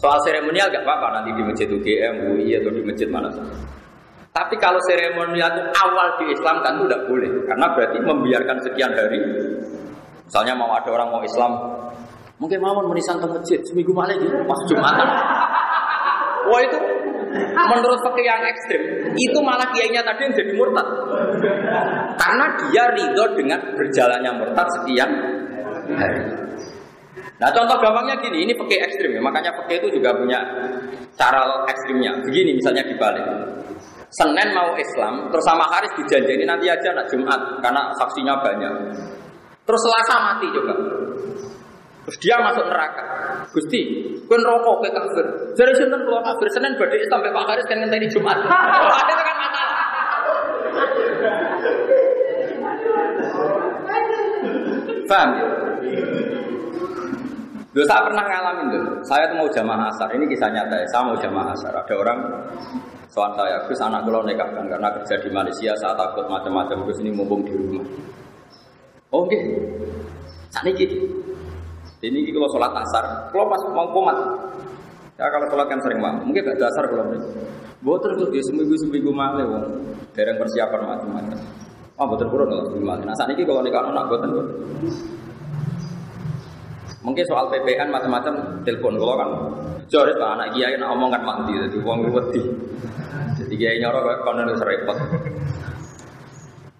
Soal seremonial gak apa-apa nanti di masjid UGM, UI atau di masjid mana saja. Tapi kalau seremonial itu awal di Islam kan itu tidak boleh karena berarti membiarkan sekian hari. Misalnya mau ada orang mau Islam, mungkin mau menisan ke masjid seminggu malam gitu pas Jumatan. Wah itu menurut fakir yang ekstrim itu malah kiainya tadi yang jadi murtad karena dia ridho dengan berjalannya murtad sekian hari. Nah contoh gampangnya gini, ini pakai ekstrim ya, makanya pakai itu juga punya cara ekstrimnya. Begini misalnya dibalik. Senin mau Islam, terus sama Haris dijanjini nanti aja nak Jumat karena saksinya banyak. Terus Selasa mati juga. Terus dia masuk neraka. Gusti, kuen rokok ke kafir. Jadi sinten keluar kafir Senin badhe sampai Pak Haris kan ngenteni Jumat. [LAUGHS] Oh, ada kan masalah. Paham ya? Loh, saya pernah ngalamin tuh. Saya tuh mau jamaah asar. Ini kisah nyata ya. Saya mau jamaah asar. Ada orang soal saya, Gus anak gue nikahkan karena kerja di Malaysia. Saya takut macam-macam. Gus ini mumpung di rumah. Oke. Saat ini ini kalau sholat asar, kalau pas mau komat, ya kalau sholat kan sering mau, mungkin gak dasar kalau mereka. Boter tuh dia seminggu seminggu malah, wong dereng persiapan macam-macam. Oh, kurang kalau seminggu malah. Nah saat ini kalau nikah anak boter boter. Mungkin soal PPN macam-macam telepon kalau kan jare pak anak kiai nak omong kan jadi uang wedi. Jadi kiai nyoro kono wis repot.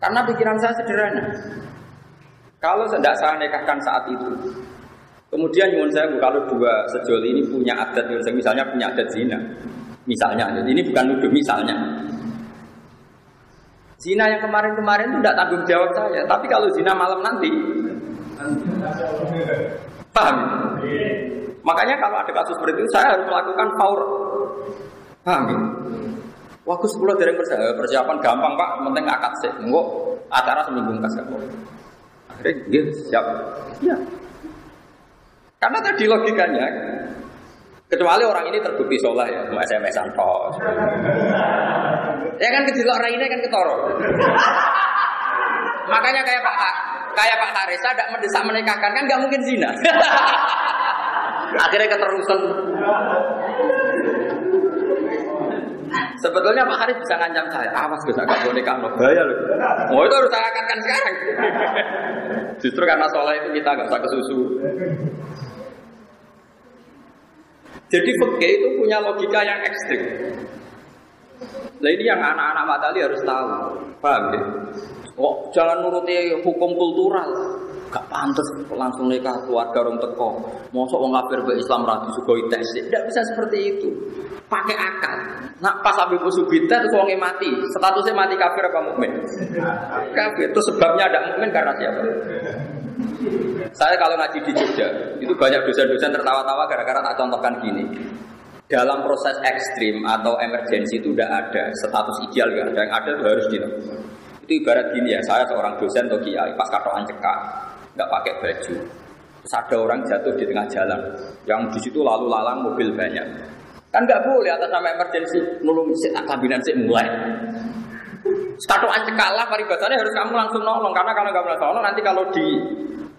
Karena pikiran saya sederhana. Kalau tidak saya nikahkan saat itu, kemudian nyuwun saya kalau dua sejoli ini punya adat, misalnya punya adat zina, misalnya, jadi ini bukan nuduh misalnya. Zina yang kemarin-kemarin itu tidak tanggung jawab saya, tapi kalau zina malam nanti, Paham? Makanya kalau ada kasus seperti itu saya harus melakukan faur. Paham ya? Waktu sepuluh dari persiapan gampang pak, penting akad sih. Enggak acara seminggu kasih Akhirnya dia siap. Ya. Karena tadi logikanya, kecuali orang ini terbukti sholat ya, mau SMS antos. ya kan orang ini kan ketoro. Makanya kayak Pak kayak Pak Haris tidak mendesak menikahkan kan nggak mungkin zina. [LAUGHS] Akhirnya keterusan. Sebetulnya Pak Haris bisa ngancam saya, awas bisa gak boleh nikah, bahaya loh. Oh itu harus saya sekarang. Justru karena sholat itu kita nggak usah kesusu. Jadi fikih itu punya logika yang ekstrim. Nah ini yang anak-anak matali harus tahu, paham ya? Kok jangan nuruti hukum kultural. Gak pantas langsung nikah keluarga orang teko. Mosok wong kafir be Islam ra disugoi tes. Tidak bisa seperti itu. Pakai akal. Nah pas Habib Subita terus wongnya mati. Statusnya mati kafir apa mukmin? Kafir. Itu sebabnya ada mukmin karena siapa? Saya kalau ngaji di Jogja, itu banyak dosen-dosen tertawa-tawa gara-gara tak contohkan gini. Dalam proses ekstrim atau emergensi itu udah ada status ideal yang ada itu harus dilakukan. Itu ibarat gini ya, saya seorang dosen atau kiai pas katoan cekak, nggak pakai baju. Terus ada orang jatuh di tengah jalan, yang di situ lalu lalang mobil banyak. Kan nggak boleh atas nama emergensi nulung si kabinet si mulai. Katoan cekak lah paribasannya harus kamu langsung nolong karena kalau nggak langsung nolong nanti kalau di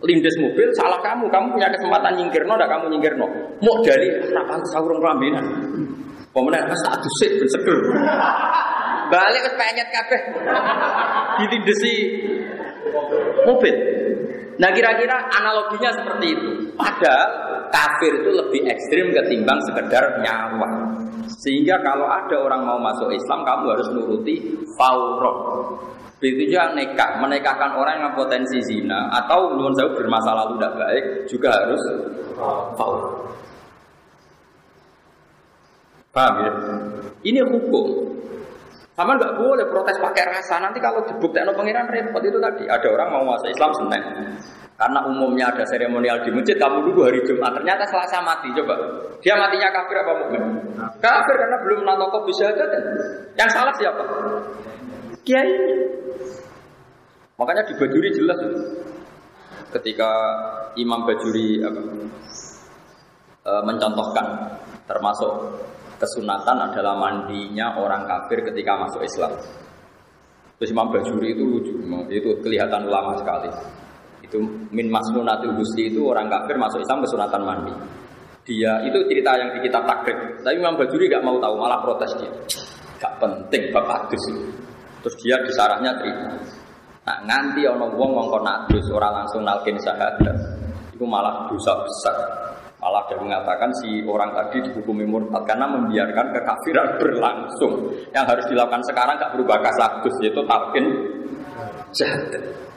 lindes mobil salah kamu, kamu punya kesempatan nyingkir no, kamu nyingkir no. Mau dari harapan sahur kelambinan. Pemenang pas tak dusik ben seger. Balik ke penyet kabeh. Dilindesi mobil. Nah kira-kira analoginya seperti itu. Padahal kafir itu lebih ekstrim ketimbang sekedar nyawa. Sehingga kalau ada orang mau masuk Islam, kamu harus nuruti fauroh. Begitu juga nekah, menikahkan orang yang potensi zina atau menurut saya bermasalah tidak baik juga harus fauroh. Paham ya? Ini hukum. Sama nggak boleh protes pakai rasa. Nanti kalau dibuktikan pengiran repot itu tadi. Ada orang mau masuk Islam Senin. Karena umumnya ada seremonial di masjid, kamu dulu hari Jumat. Ternyata Selasa mati. Coba. Dia matinya kafir apa mukmin? Kafir karena belum kok bisa aja kan. Yang salah siapa? Kiai. Makanya di Bajuri jelas ketika Imam Bajuri apa, e, mencontohkan termasuk kesunatan adalah mandinya orang kafir ketika masuk Islam. Terus Imam Bajuri itu lucu, itu kelihatan ulama sekali. Itu min masnunatul husli itu orang kafir masuk Islam kesunatan mandi. Dia itu cerita yang di kitab takrib. Tapi Imam Bajuri gak mau tahu, malah protes dia. Gak penting bapak adus. Terus dia disarahnya terima. Nah nganti ono wong ngongkon adus orang langsung nalkin syahadat. Itu malah dosa besar. Malah dia mengatakan si orang tadi dihukumi murtad karena membiarkan kekafiran berlangsung. Yang harus dilakukan sekarang gak berubah kasagus yaitu talqin jahat.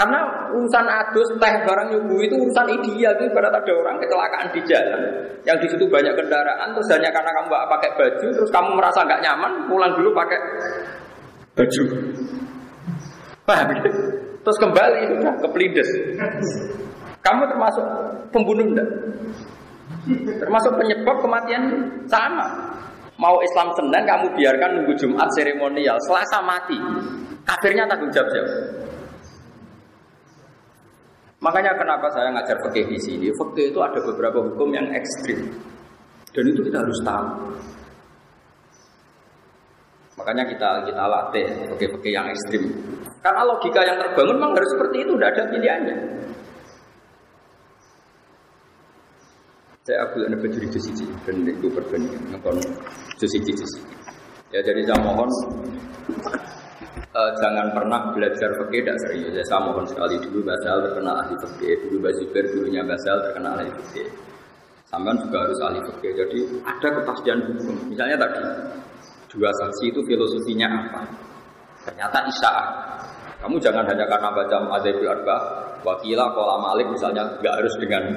Karena urusan adus, teh, barang nyubu itu urusan ideal itu ibarat ada orang kecelakaan di jalan yang di situ banyak kendaraan terus hanya karena kamu gak pakai baju terus kamu merasa nggak nyaman pulang dulu pakai baju. Paham? Terus kembali sudah ke pelindes. Kamu termasuk pembunuh enggak? Termasuk penyebab kematian sama. Mau Islam Senin kamu biarkan nunggu Jumat seremonial, Selasa mati. Kafirnya tanggung jawab siapa? Makanya kenapa saya ngajar fikih di sini? Fikih itu ada beberapa hukum yang ekstrim. Dan itu kita harus tahu. Makanya kita kita latih fikih-fikih yang ekstrim. Karena logika yang terbangun memang harus seperti itu, tidak ada pilihannya. saya baju itu siji dan itu perbandingan siji ya jadi saya mohon uh, jangan pernah belajar fikih tidak serius. Ya, saya mohon sekali dulu Basal terkenal ahli fikih dulu Bazuber dulunya Basal terkenal ahli fikih sampai juga harus ahli fikih jadi ada kepastian hukum. Misalnya tadi dua saksi itu filosofinya apa? Ternyata isyaah kamu jangan hanya karena baca Madzhabul Arba, wakila kola Malik misalnya nggak harus dengan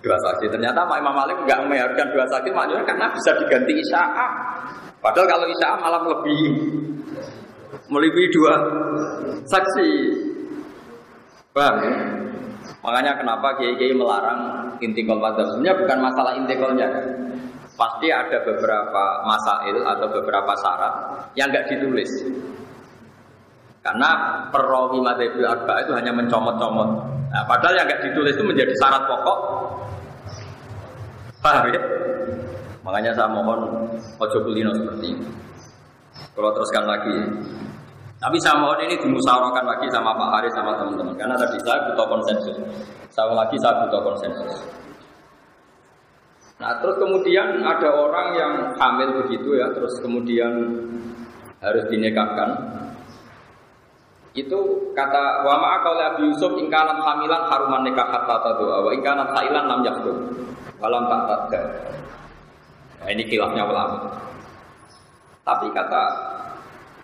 dua saksi. Ternyata Pak Imam Malik nggak mengharuskan dua saksi, maknanya karena bisa diganti isyaah. Padahal kalau isyaah malah lebih melebihi dua saksi. Paham ya? Makanya kenapa kiai-kiai melarang intikal madzhab. Sebenarnya bukan masalah intikalnya. Pasti ada beberapa masail atau beberapa syarat yang nggak ditulis. Karena perawi madzhabil arba itu hanya mencomot-comot. Nah, padahal yang nggak ditulis itu menjadi syarat pokok. Paham ya? Makanya saya mohon ojo kulino seperti ini. Kalau teruskan lagi. Tapi saya mohon ini dimusyawarahkan lagi sama Pak Haris sama teman-teman. Karena tadi saya butuh konsensus. Saya lagi saya butuh konsensus. Nah terus kemudian ada orang yang hamil begitu ya, terus kemudian harus dinikahkan itu kata wa ma'a qauli Abi Yusuf ingkanat hamilan haruman nikah hatta tadua wa ingkanat hailan lam yakhdum walam tak tadda nah, ini kilafnya ulama tapi kata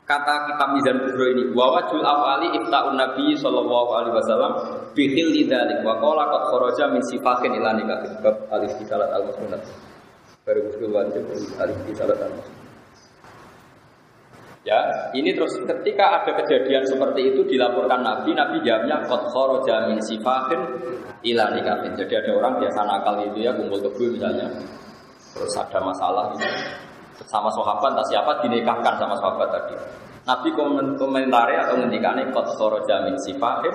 kata kitab Mizan Kubro ini wa wajul awali ifta'un Nabi sallallahu alaihi wasallam bihil lidzalik wa qala qad kharaja min sifatin ila nikah bab alif salat al-musnad baru muskil wajib alif salat al-musnad Ya, ini terus ketika ada kejadian seperti itu dilaporkan Nabi, Nabi jawabnya kot kharaja min sifahin ila nikahin. Jadi ada orang biasa nakal itu ya kumpul kebu misalnya, terus ada masalah gitu. Sama sahabat tak siapa dinikahkan sama sahabat tadi. Nabi komentari atau ngendikane kot kharaja min sifahin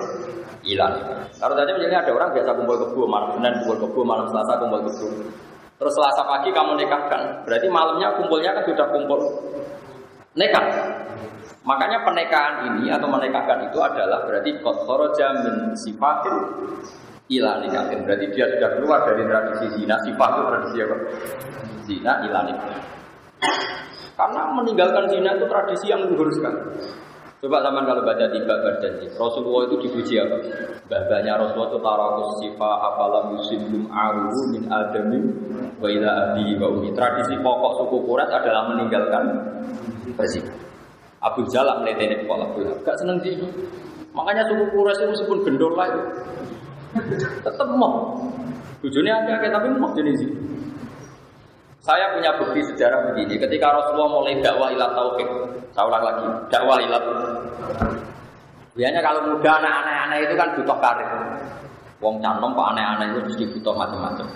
ila nikahin. Kalau tadi misalnya ada orang biasa kumpul kebu malam Senin kumpul kebu malam Selasa kumpul kebu. Terus Selasa pagi kamu nikahkan, berarti malamnya kumpulnya kan sudah kumpul nekat. Makanya pernikahan ini atau menikahkan itu adalah berarti kotkoroja min sifatin ila nikahin. Berarti dia sudah keluar dari tradisi zina. Sifat itu tradisi apa? Zina ila Karena meninggalkan zina itu tradisi yang luhur sekali. Coba zaman kalau baca tiba berjanji, Rasulullah itu dipuji apa? Bahasanya Rasulullah itu tarakus sifat apalam musibum aruhu min adami wa ila abi wa umi. Tradisi pokok suku Quraisy adalah meninggalkan berzina. Abu Jalal melihat kepala Abu Gak seneng sih. Makanya suku Quraisy itu meskipun gendol lah itu tetap mau. Tujuannya agak tapi mau jenis itu. Saya punya bukti sejarah begini. Ketika Rasulullah mulai dakwah ilat tauhid, saya ulang lagi, dakwah ilat. Biasanya kalau muda anak-anak itu kan butuh karir. Wong canom pak aneh-aneh itu mesti butuh macam-macam.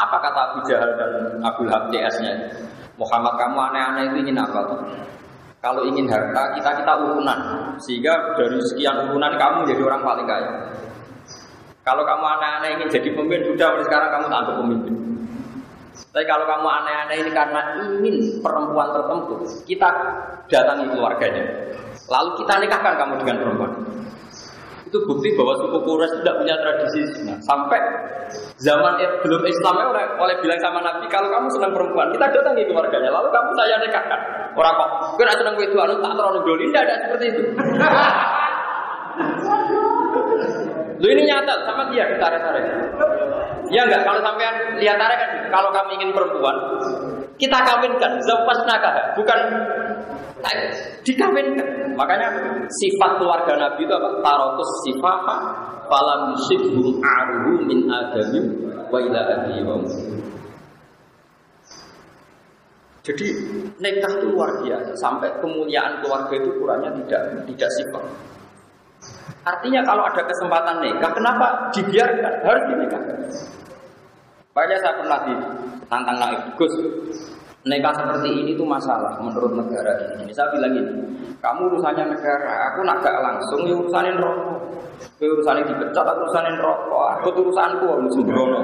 Apa kata Abu Jahal dan Abu Lahab CS-nya? Muhammad kamu aneh-aneh itu ingin apa? Kalau ingin harta, kita kita urunan. Sehingga dari sekian urunan kamu jadi orang paling kaya. Kalau kamu aneh-aneh ingin jadi pemimpin, sudah sekarang kamu tak pemimpin. Tapi kalau kamu aneh-aneh ini karena ingin perempuan tertentu, kita datangi keluarganya. Lalu kita nikahkan kamu dengan perempuan. Itu bukti bahwa suku Quraisy tidak punya tradisi zina. Sampai zaman belum Islamnya oleh, oleh bilang sama Nabi, kalau kamu senang perempuan, kita datangi keluarganya. Lalu kamu saya nikahkan. Orang kok, kira senang itu anu tak terlalu doli, tidak ada seperti itu. Lu ini nyata sama dia ditarik-tarik. Ya enggak, kalau sampean lihat tarik kan, kalau kami ingin perempuan, kita kawinkan, zapas nakah, bukan dikawinkan. Makanya sifat keluarga Nabi itu apa? Tarokus sifat falam yusibhum aruhu min adamim wa ila Jadi nikah itu luar biasa sampai kemuliaan keluarga itu kurangnya tidak tidak sifat. Artinya kalau ada kesempatan nikah, kenapa dibiarkan? Harus dinikahkan. Banyak saya pernah ditantang naik Gus, nikah seperti ini tuh masalah menurut negara ini. Saya bilang ini, kamu urusannya negara, aku nak gak langsung ya urusanin rokok. Kau urusanin dipecat, aku urusanin rokok. Aku urusanku, aku sembrono.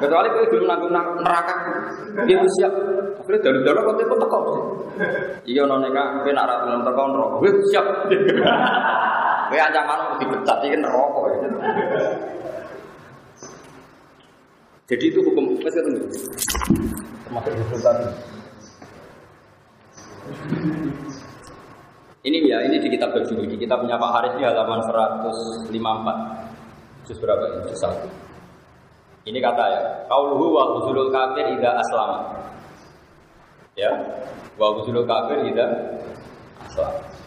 Kecuali kau belum nanggung neraka, dia siap. Akhirnya dari dari kau tipe teko. Iya non nikah, kau nak ratu non teko rokok, siap. Kau ancaman dipecat, ini rokok. Jadi itu hukum masih tunggu. Termasuk hukum tadi. Ini ya, ini di kitab berjudi. Di kitab punya Pak Haris ini halaman 154. Juz berapa ini? Juz satu. Ini kata ya, kauluhu wa huzulul kafir ida aslam. Ya, wa huzulul kafir ida aslam.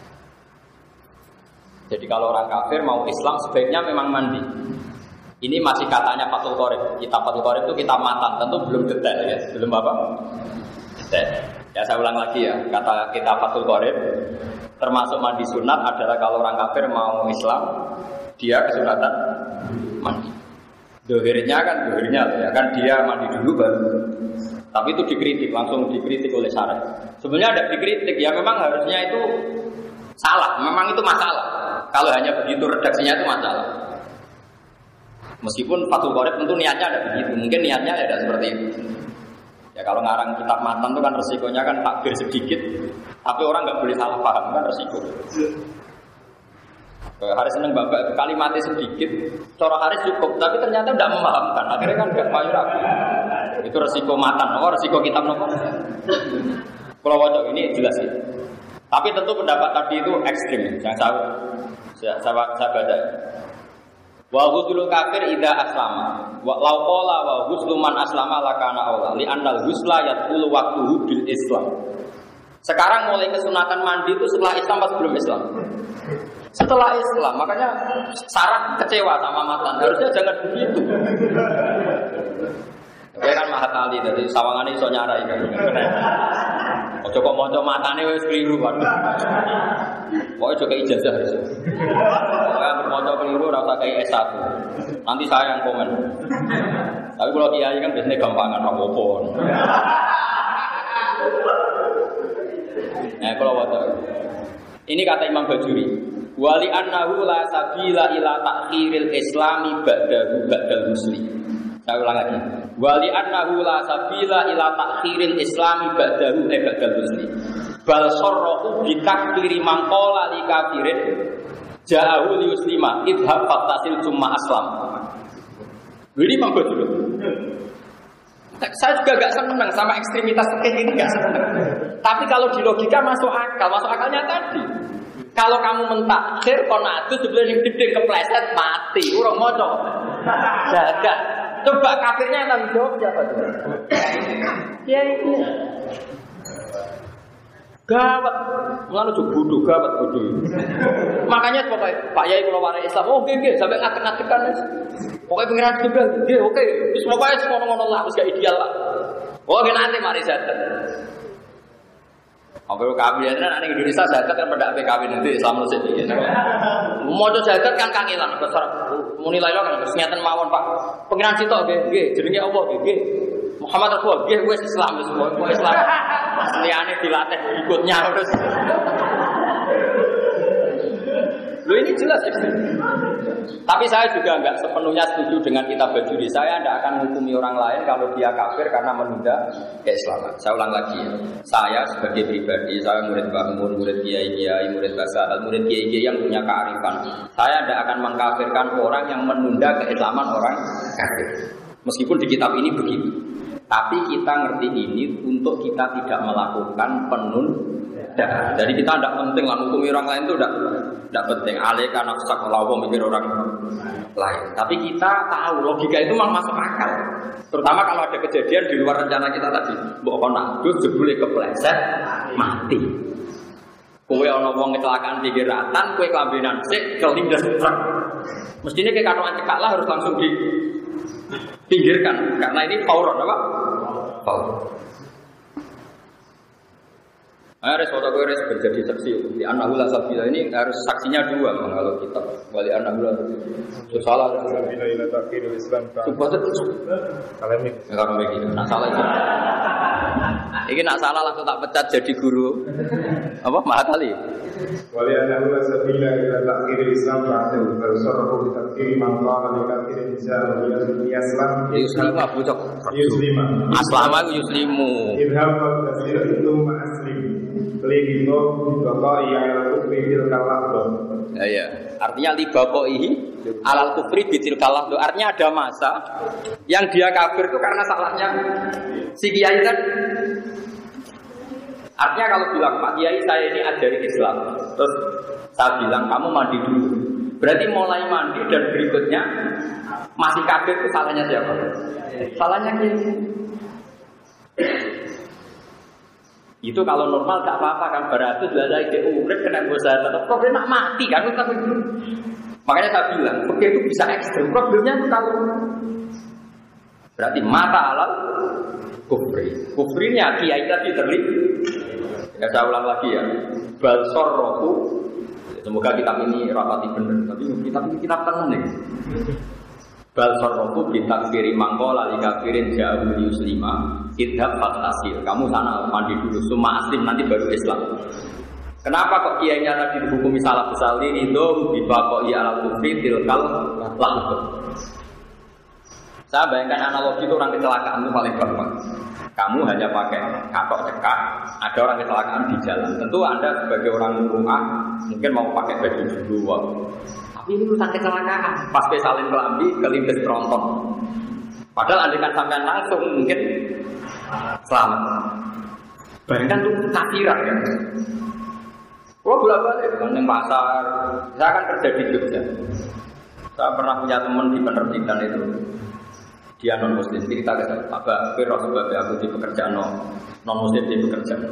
Jadi kalau orang kafir mau Islam sebaiknya memang mandi. Ini masih katanya Fatul Qorib. Kitab Fatul Qorib itu kita matan, tentu belum detail ya. Belum apa? Detail. Ya saya ulang lagi ya, kata kita Fatul Qorib termasuk mandi sunat adalah kalau orang kafir mau Islam, dia kesunatan mandi. Dohirnya kan dohirnya ya kan dia mandi dulu baru. Tapi itu dikritik langsung dikritik oleh syarah. Sebenarnya ada dikritik ya memang harusnya itu salah, memang itu masalah. Kalau hanya begitu redaksinya itu masalah. Meskipun Fathul Qorib tentu niatnya ada begitu, mungkin niatnya ada seperti itu. Ya kalau ngarang kitab matan itu kan resikonya kan takbir sedikit, tapi orang nggak boleh salah paham kan resiko. Hari seneng bapak kalimatnya sedikit, cara hari cukup, tapi ternyata tidak memahamkan. Akhirnya kan gak ragu. Itu resiko matan, oh resiko kitab nopo. Kalau wajah ini jelas ya. Tapi tentu pendapat tadi itu ekstrim, yang saya saya, saya, saya baca. Wa ghuslul kafir ida aslama. Wa law qala wa ghuslu man aslama lakana aula li annal ghusla yadkhulu waqtuhu bil Islam. Sekarang mulai kesunatan mandi itu setelah Islam pas belum Islam. Setelah Islam, makanya Sarah kecewa sama matan. Harusnya jangan begitu. Ya kan Mahat Ali dari sawangan iso nyarai kan. Ojo kok maca matane wis keliru kan. Pokoke juga ijazah harus. Pokoke bermaca keliru ora usah kayak S1. Nanti saya yang komen. Tapi kalau kiai kan biasanya gampangan apa-apa. Nah, kalau wadah. Ini kata Imam Bajuri. Wali annahu la sabila ila takhiril islami ba'dahu ba'dal muslim. Saya ulang lagi. Wali annahu la sabila ila takhiril islami ba'dahu eh ba'dal muslim. Bal sarrahu bi takfiri man qala li kafirin ja'ahu li muslima idhab fattasil summa aslam. Ini Imam Bajuri. Saya juga gak senang sama ekstremitas fikih ini gak senang. Tapi kalau di logika masuk akal, masuk akalnya tadi. Kalau kamu mentaksir konatu sebelum gede kepleset mati, urung moco. Jaga. Coba kafirnya yang tanggung jawab siapa tuh? Ya itu. Gawat, mengalu juga bodoh, gawat bodoh. Makanya pokoknya Pak Yai kalau warai Islam, oh oke oke, sampai ngatek-ngatekan. Pokoknya pengiran juga, oke oke. Terus pokoknya semua ngono lah, harus gak ideal lah. Oh nanti mari zakat. Apa kawin ya nanti Indonesia zakat kan pada kawin nanti Islam sih ya. Mau zakat kan kangelan besar muni lailo kan keseniatan mawon Pak. Pengiran cito nggih nggih jenenge apa nggih Muhammad Rasul nggih wis Islam wis Islam. Asliane dilatih ikutnya terus. Lo ini jelas ya. Tapi saya juga nggak sepenuhnya setuju dengan kita berdiri. Saya tidak akan menghukumi orang lain kalau dia kafir karena menunda keislaman. Saya ulang lagi ya. Saya sebagai pribadi, saya murid bangun, murid kiai kiai, murid bahasa, murid kiai kiai yang punya kearifan. Saya tidak akan mengkafirkan orang yang menunda keislaman orang kafir. Meskipun di kitab ini begitu. Tapi kita ngerti ini untuk kita tidak melakukan penun Jadi kita tidak penting lah hukum orang lain itu tidak tidak penting. Alika nafsak lawa mikir orang lain. Tapi kita tahu logika itu memang masuk akal. Terutama kalau ada kejadian di luar rencana kita tadi. Mbok nak jebule kepleset mati. Kue ono wong kecelakaan di geratan, kue kelambinan sik kelindas truk. Mestinya kayak kantong cekak lah harus langsung dipinggirkan karena ini fauron apa? Fauron. Harus foto gue harus berjadi saksi. Di anak hula sabila ini harus saksinya dua kalau kita wali anak hula itu salah. Sabila ila takhirul Islam. Kalau ini. Kalau ini. Nak salah itu. Ini nak salah langsung tak pecat jadi guru. Apa kali? Wali anak hula sabila ila takhirul Islam. Ba'du. Bersarahu di takhiri man qala li kafirin bisa Islam. Yuslima bucok. Yuslima. Aslama yuslimu. Idhab wa tasir itu ma'aslim. Lidito libaqai alal kufri bil kalahdo. Ya, ya. Artinya libaqai alal kufri bil kalahdo. Artinya ada masa yang dia kafir itu karena salahnya si kiai kan. Artinya kalau bilang Pak Kiai saya ini ajari Islam, terus saya bilang kamu mandi dulu. Berarti mulai mandi dan berikutnya masih kafir itu salahnya siapa? Salahnya kiai. Itu kalau normal gak apa-apa kan beratus ada ide urip kena dosa tetap problem nak mati kan itu Makanya saya bilang, oke itu bisa ekstrim. Problemnya itu kalau berarti mata alal kufri. Kufrinya kiai tadi terlibat. Ya saya ulang lagi ya. Balsor rohu. Semoga kitab ini rapati benar. Tapi kitab ini kitab tenang nih. Bal sarrofu kiri mangkola li kafirin jauh yuslima idhab fatasir. Kamu sana mandi dulu, semua aslim nanti baru Islam. Kenapa kok kiainya tadi dihukumi salah besar ini kok ia alat kufri tilkal lahdu. Saya bayangkan analogi itu orang kecelakaan itu paling gampang. Kamu hanya pakai katok cekak, ada orang kecelakaan di jalan. Tentu Anda sebagai orang rumah mungkin mau pakai baju dulu ini urusan kecelakaan. Pas salin kelambi, kelindes tronton. Padahal kan sampai langsung mungkin selamat. Bayangkan tuh kafiran ya. Oh bolak balik dengan pasar. Saya akan kerja di Jogja. Saya pernah punya teman di penerbitan itu. Dia non muslim cerita ke Pak Firo sebabnya aku di pekerjaan non non muslim di pekerjaan.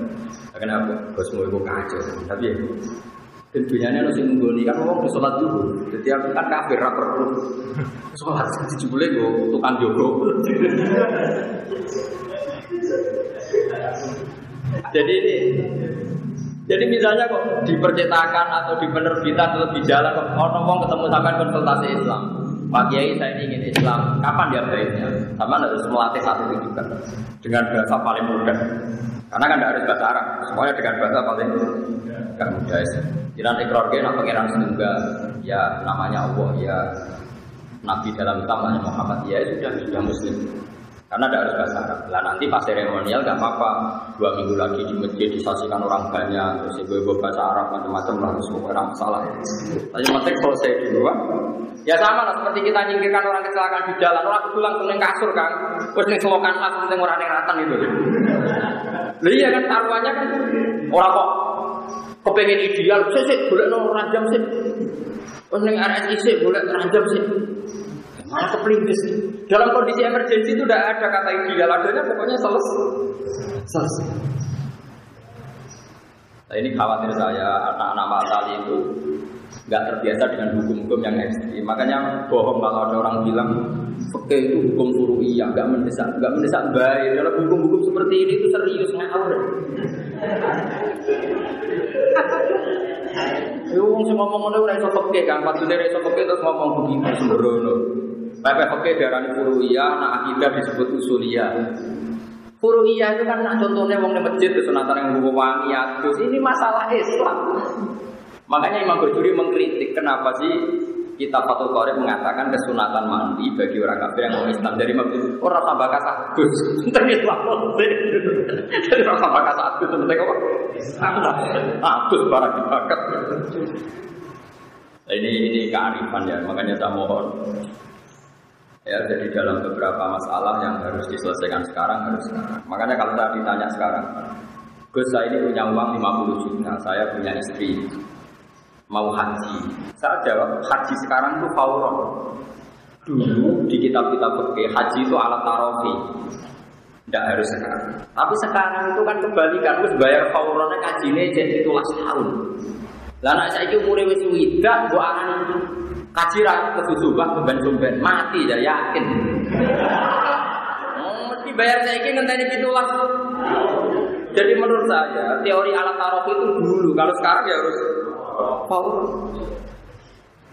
Kenapa? Bosmu itu kacau. Tapi dan dunyanya nasi menggoni kan ngomong di sholat dulu. Jadi aku kan kafir rapper perlu sholat jadi jebule gue tukang jogo. jadi ini jadi misalnya kok di percetakan atau di penerbitan atau di jalan kok orang ngomong ketemu sampai konsultasi Islam. Pak Kiai saya ini ingin Islam. Kapan dia baiknya? Sama harus melatih satu itu juga dengan bahasa paling mudah. Karena kan tidak harus bahasa Arab. Semuanya dengan bahasa paling gak mudah. Jangan ikrar ke pangeran setunggal, ya namanya Allah, ya Nabi dalam Islam namanya Muhammad, ya sudah sudah Muslim. Karena tidak harus bahasa Arab. Lah nanti pas seremonial gak apa-apa. Dua minggu lagi di masjid disaksikan orang banyak, terus ibu-ibu bahasa Arab macam-macam lah, terus orang masalah. Tapi penting selesai dulu, kan? Ya sama lah seperti kita nyingkirkan orang kecelakaan di jalan, orang pulang ke kasur kan, terus nih selokan lah, penting orang yang ratan itu. Lah iya kan taruhannya kan orang kok Kepengen ideal, sih sih boleh nong ranjam sih. Pas neng RSI sih boleh ranjam sih. Malah kepelintis. Dalam kondisi emergensi itu tidak ada kata ideal, adanya pokoknya selesai. Selesai. Nah, ini khawatir saya anak-anak Pak itu nggak terbiasa dengan hukum-hukum yang ekstrim. Makanya bohong kalau ada orang bilang Oke itu hukum iya, nggak mendesak, nggak mendesak baik. Dalam hukum-hukum seperti ini itu serius ngawur. Yo wong sing ngomong ngono ora iso peke kan, maksudnya ora iso peke terus ngomong begini sembrono. Pepe peke darani furu'iyah, nak akidah disebut usuliyah. Furu'iyah itu kan nak contohnya wong di masjid kesunatan yang buku wangi adus. Ini masalah Islam. Makanya Imam Ghazali mengkritik kenapa sih kita Fatul Qorib mengatakan kesunatan mandi bagi orang kafir yang mau Islam. Dari mabdi orang tambah kasagus tentang Islam jadi orang tambah kasagus tentang apa? Agus barang dibakat. Nah, ini ini kearifan ya makanya saya mohon. Ya jadi dalam beberapa masalah yang harus diselesaikan sekarang harus sekarang. Makanya kalau saya ditanya sekarang Gus saya ini punya uang 50 juta saya punya istri mau haji. Saya jawab, haji sekarang itu fauron. Dulu di kitab-kitab fikih haji itu alat tarofi. Tidak harus sekarang. Tapi sekarang itu kan kebalikan, terus bayar fauronnya kajinya jadi tulas tahun. Lah saya itu umurnya wis widak, gua akan kaji ke kesusubah keban sumben mati ya yakin. Oh, mesti bayar saya ini ngenteni pitulas. Jadi menurut saya teori alat tarofi itu dulu, kalau sekarang ya harus Paul.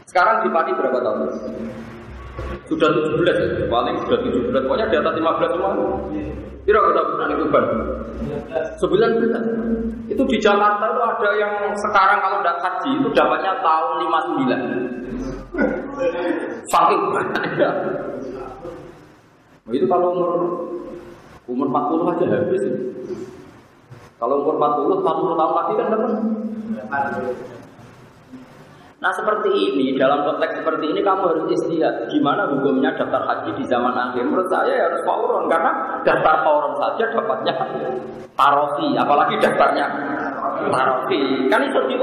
Sekarang di Pati berapa tahun? Sudah 17 ya, paling sudah 17. Pokoknya di atas 15 semua. Kira kita pernah itu ban. 19. Itu di Jakarta itu ada yang sekarang kalau tidak haji itu dapatnya tahun 59. Saking banyaknya. Nah, itu kalau umur umur 40 aja habis. Ya. Kalau umur 40, 40 tahun lagi kan dapat. Nah seperti ini, dalam konteks seperti ini kamu harus istihad Gimana hukumnya daftar haji di zaman akhir Menurut saya ya harus fauron Karena daftar fauron saja dapatnya tarofi Apalagi daftarnya tarofi Kan itu di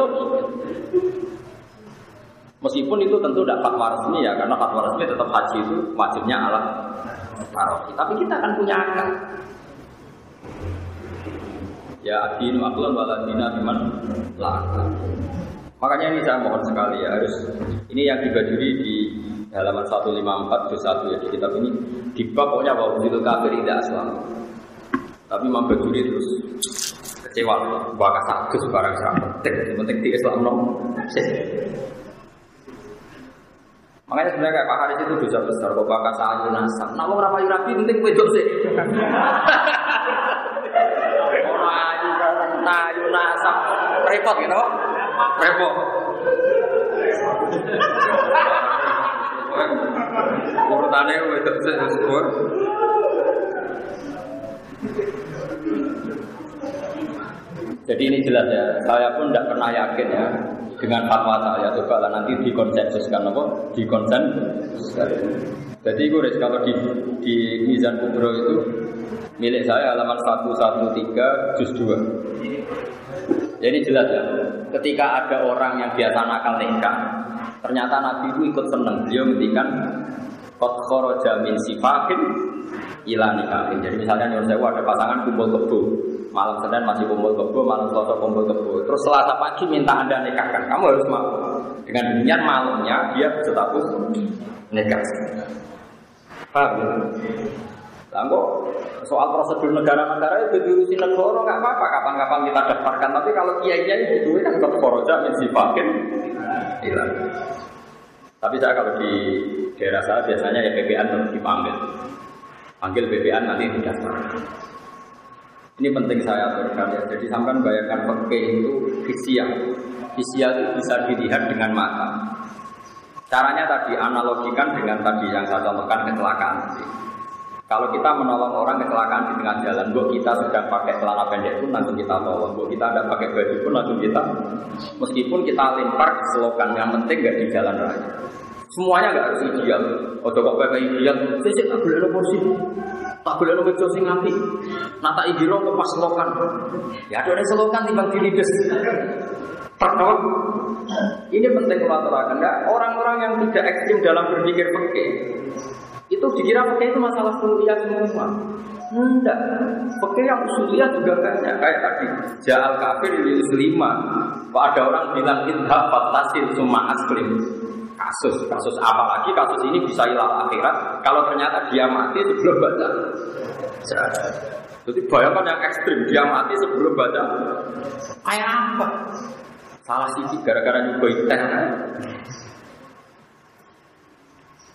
Meskipun itu tentu tidak fatwa resmi ya Karena fatwa resmi tetap haji itu wajibnya alat tarofi Tapi kita akan punya akal Ya adinu aklan waladina iman lakal Makanya ini saya mohon sekali ya harus ini yang dibajuri di halaman 154 juz 1 ya di kitab ini di pokoknya bahwa itu kafir tidak aslam. Tapi Imam Bajuri terus kecewa bahwa satu barang sangat penting, penting di Islam no. Makanya sebenarnya kayak Pak Haris itu dosa besar kok bakal saat nasab. Nah, mau rapi rapi penting wedok sih. Orang ayu nasab repot gitu repot. Sepur. Jadi ini jelas ya, saya pun tidak pernah yakin ya dengan fatwa saya. Coba lah nanti dikonsensuskan apa? Dikonsensuskan. Jadi gue kalau di, di Mizan Kubro itu milik saya halaman 113 juz 2. Jadi jelas ya, ketika ada orang yang biasa nakal nikah, ternyata Nabi itu ikut seneng. Beliau ngendikan kot kharaja min sifakin ila nikahin. Jadi misalnya nyuruh saya ada pasangan kumpul kebo, malam Senin masih kumpul kebo, malam Selasa kumpul kebo. Terus Selasa pagi minta anda nikahkan, kamu harus mau. Dengan demikian malamnya dia berstatus nikah. Paham? Lah soal prosedur negara-negara itu diurusi negara nggak apa-apa kapan-kapan kita daftarkan tapi kalau kiai kiai itu kan tetap koroja mensifakin hilang. Tapi saya kalau di daerah saya biasanya ya BPN harus dipanggil. Panggil BPN nanti didaftarkan. Ini penting saya aturkan ya. Jadi sampai bayangkan pakai itu fisia. Fisia itu bisa dilihat dengan mata. Caranya tadi analogikan dengan tadi yang saya contohkan kecelakaan. Kalau kita menolong orang kecelakaan di tengah jalan, bu kita sudah pakai celana pendek pun langsung kita tolong, bu kita ada pakai baju pun langsung kita, meskipun kita lempar selokan yang penting nggak di jalan raya. Semuanya nggak harus ideal. Oh kok pakai ideal, sih tak boleh porsi, tak boleh bejo sing ngapi. Nah tak idiro ke pas selokan. Ya ada selokan timbang dilides. Pertama, ini penting kalau aturakan. Orang-orang yang tidak ekstrim dalam berpikir peke, itu dikira peke itu masalah kuliah semua. Enggak, peke yang usulia juga banyak kayak tadi. Jal kafir di lima. Ada orang bilang kita fantasi semua aslim. Kasus, kasus apalagi kasus ini bisa hilang akhirat. Kalau ternyata dia mati sebelum baca. Jadi bayangkan yang ekstrim, dia mati sebelum baca. Kayak apa? Salah sih gara-gara juga ikan.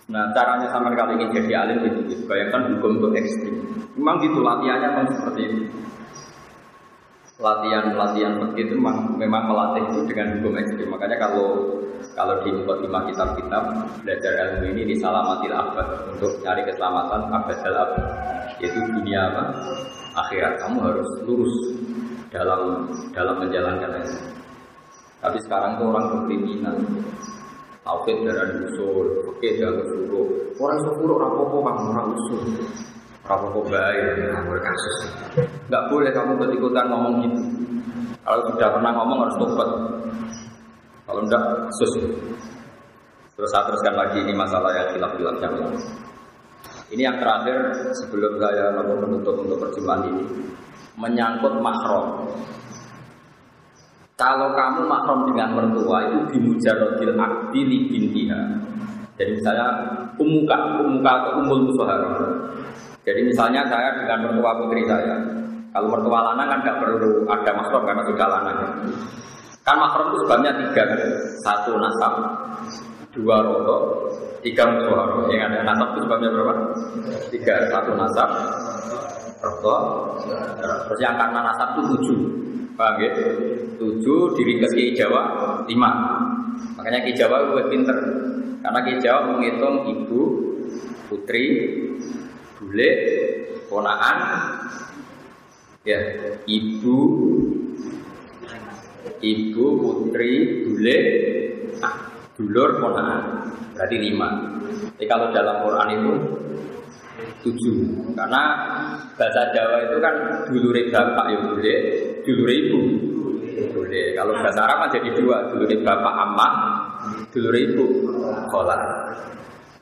Nah caranya sama kali ini jadi alim itu bayangkan hukum itu ekstrim. Memang gitu latihannya memang seperti itu. Latihan-latihan seperti itu memang, memang melatih itu dengan hukum ekstrim. Makanya kalau kalau di lima kitab-kitab belajar ilmu ini di salamatil abad untuk cari keselamatan abad abad yaitu dunia apa akhirat kamu harus lurus dalam dalam menjalankan ilmu. Tapi sekarang tuh orang berkriminal Tauhid darah usul, oke jangan suruh. Orang suruh rapopo kamu orang usul. Rapopo baik, kamu kasus. Gak boleh kamu ikut-ikutan ngomong gitu. Kalau sudah pernah ngomong harus tobat. Kalau enggak, kasus. Terus saya teruskan lagi ini masalah yang hilaf-hilaf yang Ini yang terakhir sebelum saya menutup untuk perjumpaan ini menyangkut makrom. Kalau kamu makrom dengan mertua itu dimujarodil akdi li bintiha. Jadi misalnya umuka, umuka atau umul musuhara. Jadi misalnya saya dengan mertua putri saya. Kalau mertua lanang kan nggak perlu ada makrom karena sudah lanang. Kan makrom itu sebabnya tiga? Satu nasab, dua roto, tiga musuhara. Yang ada nasab itu sebabnya berapa? Tiga, satu nasab, roto, terus yang karena nasab itu tujuh. Paham ya? Tujuh diringkas ke Jawa, lima. Makanya ke Jawa gue pinter. Karena ke Jawa menghitung ibu, putri, bule, ponaan, ya ibu, ibu, putri, bule, dulur, ponaan. Berarti lima. Jadi kalau dalam Quran itu tujuh karena bahasa Jawa itu kan dulure bapak ya boleh dulure. Ibu boleh kalau bahasa Arab kan jadi dua. Dulure bapak amma dulure ibu kholat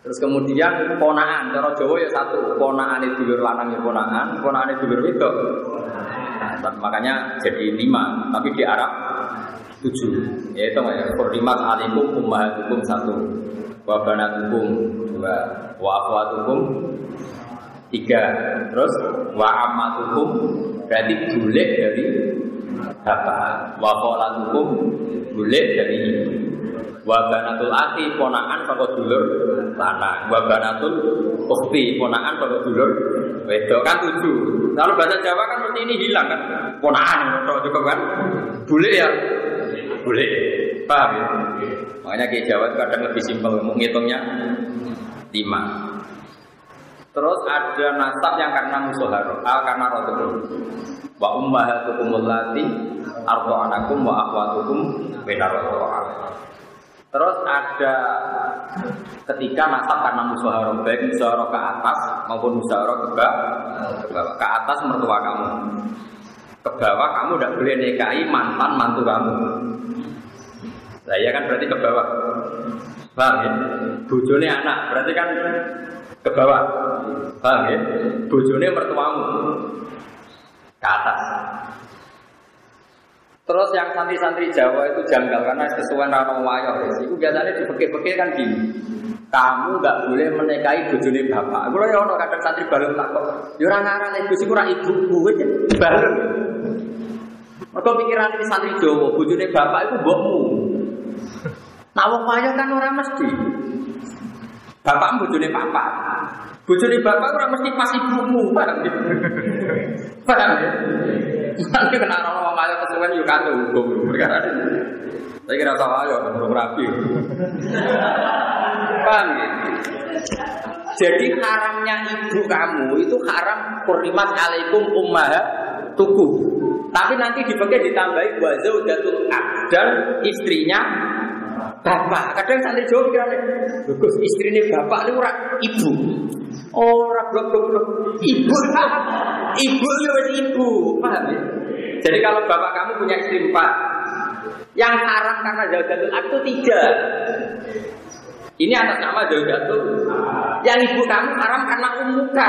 terus kemudian ponaan. Cara Jawa ya satu. Ponaan itu dulur lanang ya ponaan. Ponaan itu dulur itu nah, makanya jadi lima. Tapi di Arab tujuh. Yaitu ya? Kurnimat alikum ummahatukum satu. Wa banatukum dua. Wa akhwatukum tiga. Terus wa amatukum berarti boleh dari bapak. Wa kholatukum boleh dari ibu wa banatul akhi ponaan saka dulur lanang wa banatul ukhti ponaan saka dulur wedok. Kan tujuh. Kalau bahasa Jawa kan seperti ini hilang kan? Ponaan kalau cukup kan? Boleh ya? Boleh paham ya? Makanya ke Jawa itu kadang lebih simpel menghitungnya lima Terus ada nasab yang karena musuharo, al karena rotukum. Wa ummahatukum allati anakum wa akhwatukum benar Terus ada ketika nasab karena musuharo, baik musuharo ke atas maupun musuharo ke bawah. Ke atas mertua kamu. Ke bawah kamu tidak boleh nikahi mantan mantu kamu. Nah, ya kan berarti ke bawah. Paham ya? Bujone anak, berarti kan ke bawah. Paham ya? Bojone mertuamu ke atas. Terus yang santri-santri Jawa itu janggal karena kesuwen rano wayo. Itu biasanya di peke kan gini. Kamu nggak boleh menikahi bojone bapak. Gue ya ono kadang santri baru tak kok. Ya ora ngarane Gus iku ora ibuku wis baru. Mergo pikiran ini santri Jawa, bojone bapak itu mbokmu. Nah wong kan ora mesti. Bapak bojone papa. Bojone bapak ora mesti pas ibumu, paham ya? Paham ya? Nanti kena orang wong ayo kesuwen yo kado hukum perkara ini. Saya kira sama ayo belum rapi. Paham ya? Jadi haramnya ibu kamu itu haram kurnimat alaikum ummah tuku. Tapi nanti dipakai ditambahi wa zaujatul dan istrinya bapak. Kadang santri Jawa pikirannya, bagus istrinya bapak ini orang ibu. Orang blok blok blok ibu. Ibu itu ibu, paham ya? Jadi kalau bapak kamu punya istri empat, Yang haram karena zaujatul itu tiga. Ini atas nama zaujatul. Yang ibu kamu haram karena umuka.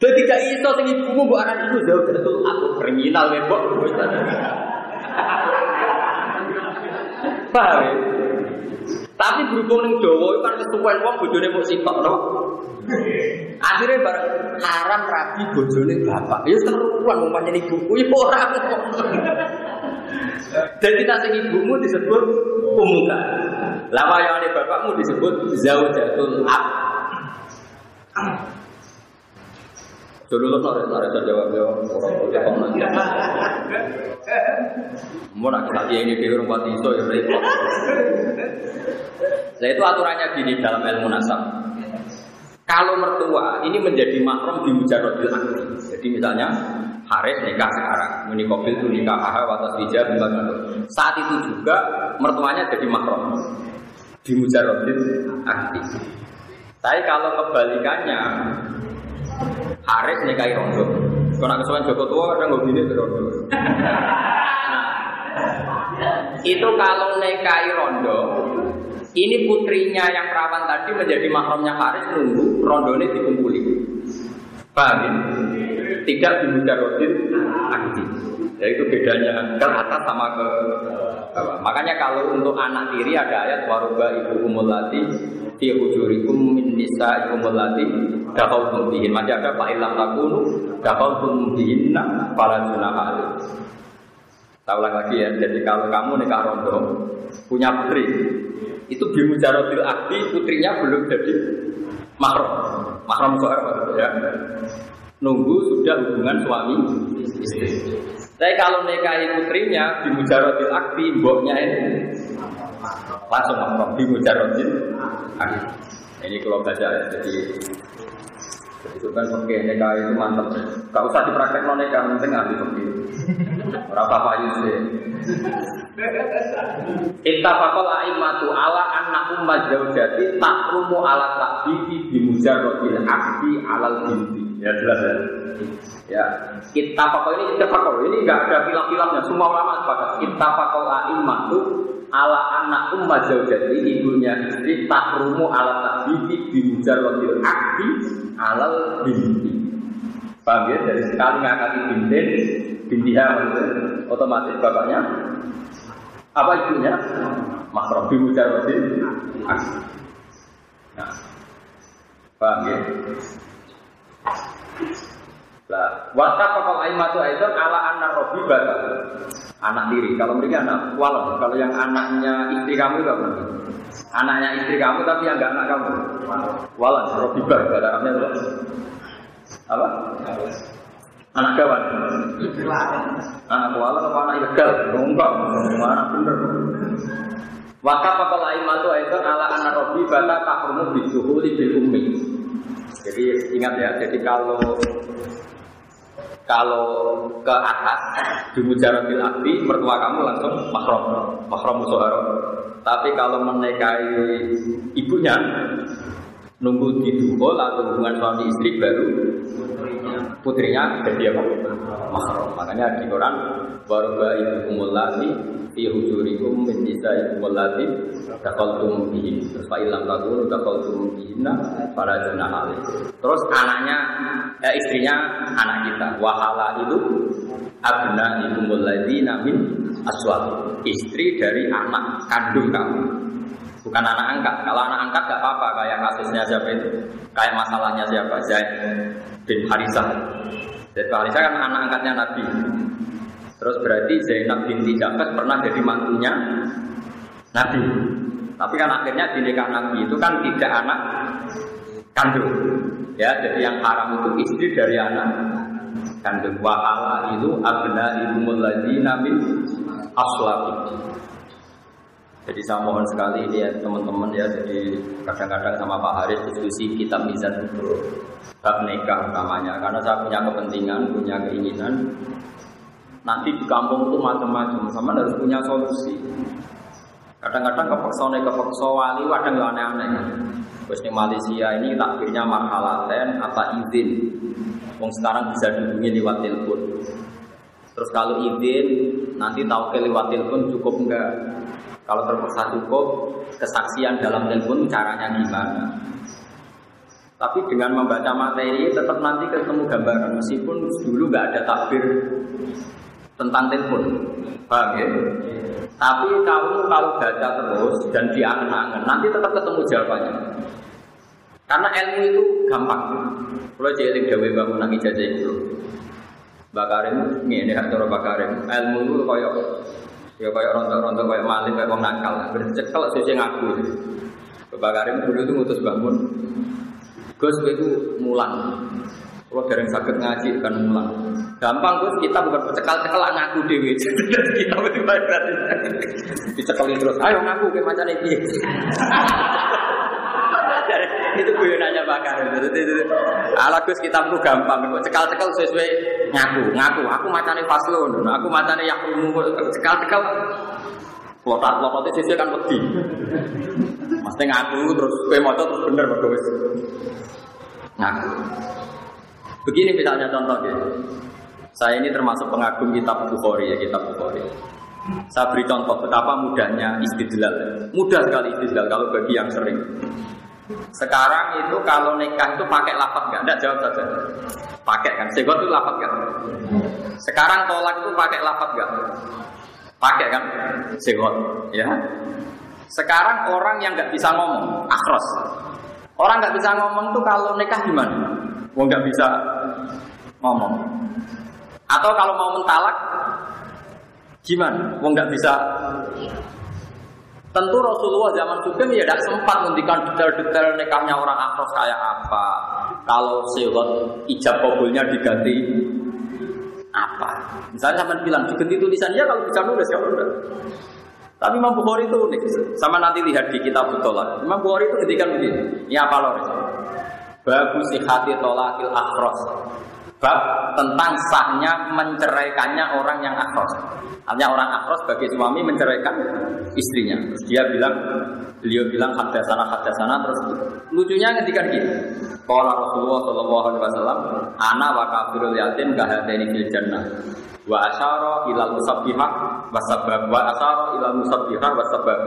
Jadi tidak iso sing ibumu mbok aran iku zaujatul aku kriminal webok. Paham ya? Tapi berhubung ning Jawa kan kesuwen wong bojone mung sitok no. Akhirnya bareng haram rabi bojone bapak. Ya seruan wong pancen ibuku ya ora. Jadi tak sing ibumu disebut umuka. Lah wayane bapakmu disebut zaujatul ab. Dulu lo nore nore jawab jawab komen. Mau nak kita ini di rumah iso ya repot. Nah itu aturannya gini dalam ilmu nasab. Kalau mertua ini menjadi mahram di mujarodil akli. Jadi misalnya Haris nikah sekarang, ini mobil itu nikah haha atas bija Saat itu juga mertuanya jadi mahram di mujarodil akli. Tapi kalau kebalikannya Haris nikahi rondo. Kalau nak kesuwen Joko tua ada nggak bini rondo. itu kalau nikahi rondo, ini putrinya yang perawan tadi menjadi mahramnya Haris nunggu rondo ini dikumpuli. Paham ya? Tidak dimujarodin aktif. Ya itu bedanya ke atas sama ke bawah. Makanya kalau untuk anak tiri ada ayat waruba ibu umulati fi hujurikum min nisaikum allati dakhaltum bihin. Masih ada fa ilam takunu dakhaltum bihinna fala junaha Tahu lagi ya, jadi kalau kamu nikah rondo punya putri, itu bimujarotil akti putrinya belum jadi mahram, mahram soal ya. Nunggu sudah hubungan suami istri. Tapi kalau nikahi putrinya bimujarotil akti, mboknya ini langsung mahram bimujarotil akti. Ini kalau baca jadi itu kan pakai nikah itu mantap. Gak usah dipraktek non nikah, penting ahli pakai. Berapa pak Yusuf? Ittafaqal a'immatu ala anna umma zaujati takrumu ala takbibi bi mujarradil akdi alal binti. Ya jelas ya. Ya, kita pakal ini pakal ini enggak ada pilaf-pilafnya. Semua ulama sepakat. Kita pakal a'immatu ala anak umma zaujati ibunya istri takrumu ala takbibi bi mujarradil akdi alal binti. Paham ya? Dari sekali ngakati bintin, bintiha otomatis bapaknya apa ibunya? Mahram bi mujarradil akdi. Nah, paham ya? Lah, wata pakal aimatu itu ala anak robi batal. Anak diri. Kalau mereka anak walau Kalau yang anaknya istri kamu itu apa? Anaknya istri kamu tapi yang enggak anak kamu. Walan robi batal. Apa? Apa? Anak kawan. Anak walan apa anak ilegal? Enggak, mana bener. Wata pakal aimatu itu ala anak robi batal takrumu bijuhuli bil ummi. Jadi ingat ya, jadi kalau kalau ke atas di mujaratil akdi mertua kamu langsung mahram mahram musoharo. Tapi kalau menikahi ibunya nunggu didukul atau hubungan suami istri baru. Putrinya jadi apa? Mahram. Makanya di Quran baru ibu kumulasi fi hujurikum min nisaikum allati taqaltum bihin. Terus fa illam takunu taqaltum bihinna para junah terus anaknya eh, istrinya anak kita. Wahala itu abna ikumul ladzina min aswad istri dari anak kandung kamu bukan anak angkat kalau anak angkat gak apa-apa kayak kasusnya siapa itu kayak masalahnya siapa Zaid bin Harisah Zaid bin Harisah kan anak angkatnya Nabi Terus berarti Zainab binti Jafar pernah jadi mantunya Nabi. Tapi kan akhirnya di nikah Nabi itu kan tidak anak kandung. Ya, jadi yang haram itu istri dari anak kandung. Wahala itu abna ibu ladina min aslabi. Jadi saya mohon sekali ini ya teman-teman ya Jadi kadang-kadang sama Pak Haris diskusi kitab mizan itu Bab nikah namanya Karena saya punya kepentingan, punya keinginan Nanti di kampung itu macam-macam, sama harus punya solusi. Kadang-kadang kepeksa nih kepeksa wali, kadang nggak aneh-aneh. Terus di Malaysia ini takdirnya marhalaten apa izin. Wong sekarang bisa dihubungi lewat telepon. Terus kalau izin Nanti tahu lewat telepon cukup enggak? Kalau terpaksa cukup, kesaksian dalam telepon caranya gimana? Tapi dengan membaca materi tetap nanti ketemu gambaran meskipun dulu nggak ada takbir tentang telepon, paham ya? Tapi kamu kalau baca terus dan diangen-angen, nanti tetap ketemu jawabannya. Karena ilmu itu gampang. Kalau jadi gawe bangun nangi jajah itu. Bakarim hak cara bakarim. Ilmu itu koyok ya koyok rontok-rontok koyok maling koyok nakal. Bercekel sesuai ngaku. Bakarim dulu itu ngutus bangun. Gus itu mulang. Kalau dereng sakit ngaji kan mulang. Gampang Gus kita bukan cekal-cekal ngaku dewi. [LAUGHS] kita berarti dicekelin terus. Ayo ngaku ke macam ini. [LAUGHS] itu guyonannya bakar ala Gus kitabku gampang. Cekal-cekal sesuai ngaku ngaku. Aku macane faslon aku macane yakrumu cekal-cekal. Lotat-lototnya sesuai kan wedi. Mesti ngaku terus kowe maca terus bener mergo wis. Ngaku. Begini misalnya contoh ya saya ini termasuk pengagum kitab Bukhari ya kitab Bukhari. Saya beri contoh betapa mudahnya istidlal. Mudah sekali istidlal kalau bagi yang sering sekarang itu kalau nikah itu pakai lapat nggak? Enggak jawab saja. Pakai kan? Segot itu lapat nggak? Sekarang tolak itu pakai lapat nggak? Pakai kan? Segot, ya. Sekarang orang yang nggak bisa ngomong, akros. Orang nggak bisa ngomong tuh kalau nikah gimana? Mau nggak bisa ngomong. Atau kalau mau mentalak, gimana? Mau nggak bisa Tentu Rasulullah zaman juga ya tidak sempat menghentikan detail-detail nikahnya orang akros kayak apa. Kalau sewot ijab kabulnya diganti apa. Misalnya sama bilang diganti tulisannya kalau bisa nulis ya udah. Tapi Imam Bukhari itu unik. Sama nanti lihat di kitab Tolak. Imam Bukhari itu ngendikan begini. Ini apa loh? Bagus sihati tolakil akros. Bab tentang sahnya menceraikannya orang yang akros. Artinya orang akros bagi suami menceraikan istrinya. Terus dia bilang, beliau bilang hadasana hadasana terus lucunya ketika gini. Kalau Rasulullah Shallallahu Alaihi Wasallam, anak wa kafirul yatim kahadeni fil jannah. Wa asyara ilal musabbihah wa sabab wa asyara ilal musabbihah wa sabab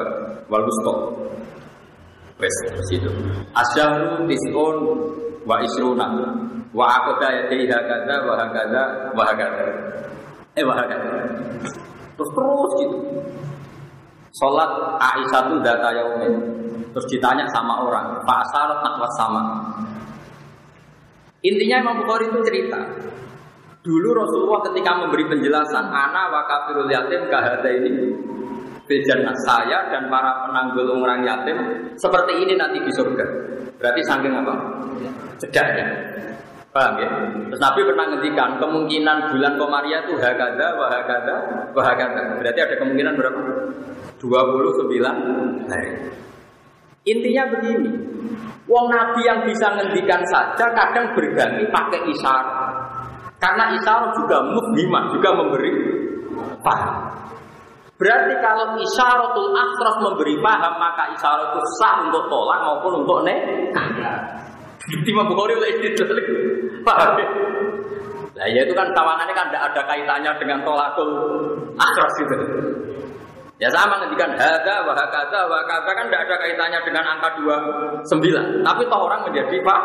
wal wusta. Wes situ. Asyahru tis'un wa isruna wa aqda yadaiha kadza wa hakadza wa hakadza. Eh wa hakadza. Terus terus gitu. Sholat Aisyah itu data yaumin. Terus ditanya sama orang, Pak Asarat nakwas sama. Intinya Imam Bukhari itu cerita. Dulu Rasulullah ketika memberi penjelasan, Ana wa kafirul yatim kahada ini Bejana saya dan para penanggul orang yatim seperti ini nanti di surga. Berarti saking apa? Cedaknya. Paham ya? Terus Nabi pernah ngendikan kemungkinan bulan Komaria itu hakada, wahakada, wahakada. Berarti ada kemungkinan berapa? 29 hari. Intinya begini, Wong Nabi yang bisa ngendikan saja kadang berganti pakai isyarat. Karena isyarat juga mukmimah, juga memberi paham. Berarti kalau isyaratul akhras memberi paham, maka isyarat itu sah untuk tolak maupun untuk nek. Imam Bukhari oleh itu paham ya? Nah ya itu kan tawanannya kan tidak ada kaitannya dengan tolakul akhras itu. Ya sama ngendikan hada, wahakada, wahakada kan tidak ada kaitannya dengan angka 29. Tapi toh orang menjadi Pak.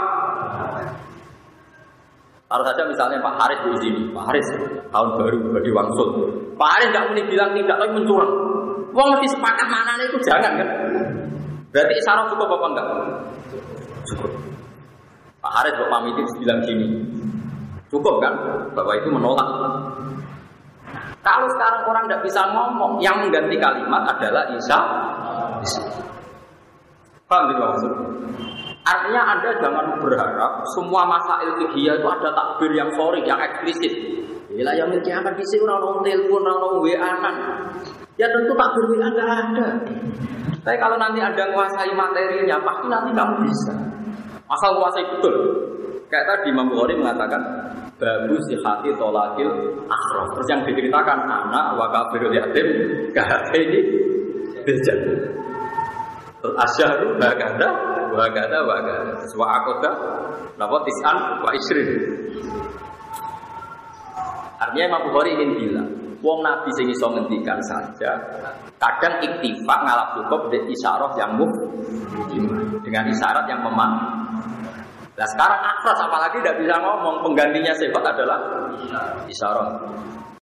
Taruh saja misalnya Pak Haris di sini, Pak Haris tahun baru bagi wangsul. Pak Haris nggak mungkin bilang tidak, tapi mencurang. Wong lebih sepakat mana itu jangan kan? Berarti isyarat cukup apa enggak? Pak Haris Pak pamit itu bilang gini, cukup kan? Bapak itu menolak. Kalau sekarang orang tidak bisa ngomong, yang mengganti kalimat adalah Isa. Paham tidak maksud? Artinya Anda jangan berharap semua masa ilmiah itu ada takbir yang sorry, yang eksplisit. Bila yang miliki akan bisa orang telepon, orang WA Ya tentu takbir WA nggak ada. Tapi kalau nanti ada menguasai materinya, pasti nanti kamu bisa. Asal menguasai betul. Kayak tadi Imam Bukhari mengatakan bagus hati tolakil akhrof. Terus yang diceritakan anak wa kafirul yatim ini bejan. Terus asyharu bagada bagada bagada. Wa akoda napa tis'an wa isrin. Artinya Imam Bukhari ingin bilang, Wong Nabi sing iso ngendikan saja kadang iktifak ngalap cukup di isyarat yang muf dengan isyarat yang memang Nah sekarang akras apalagi tidak bisa ngomong penggantinya sifat adalah isyarat.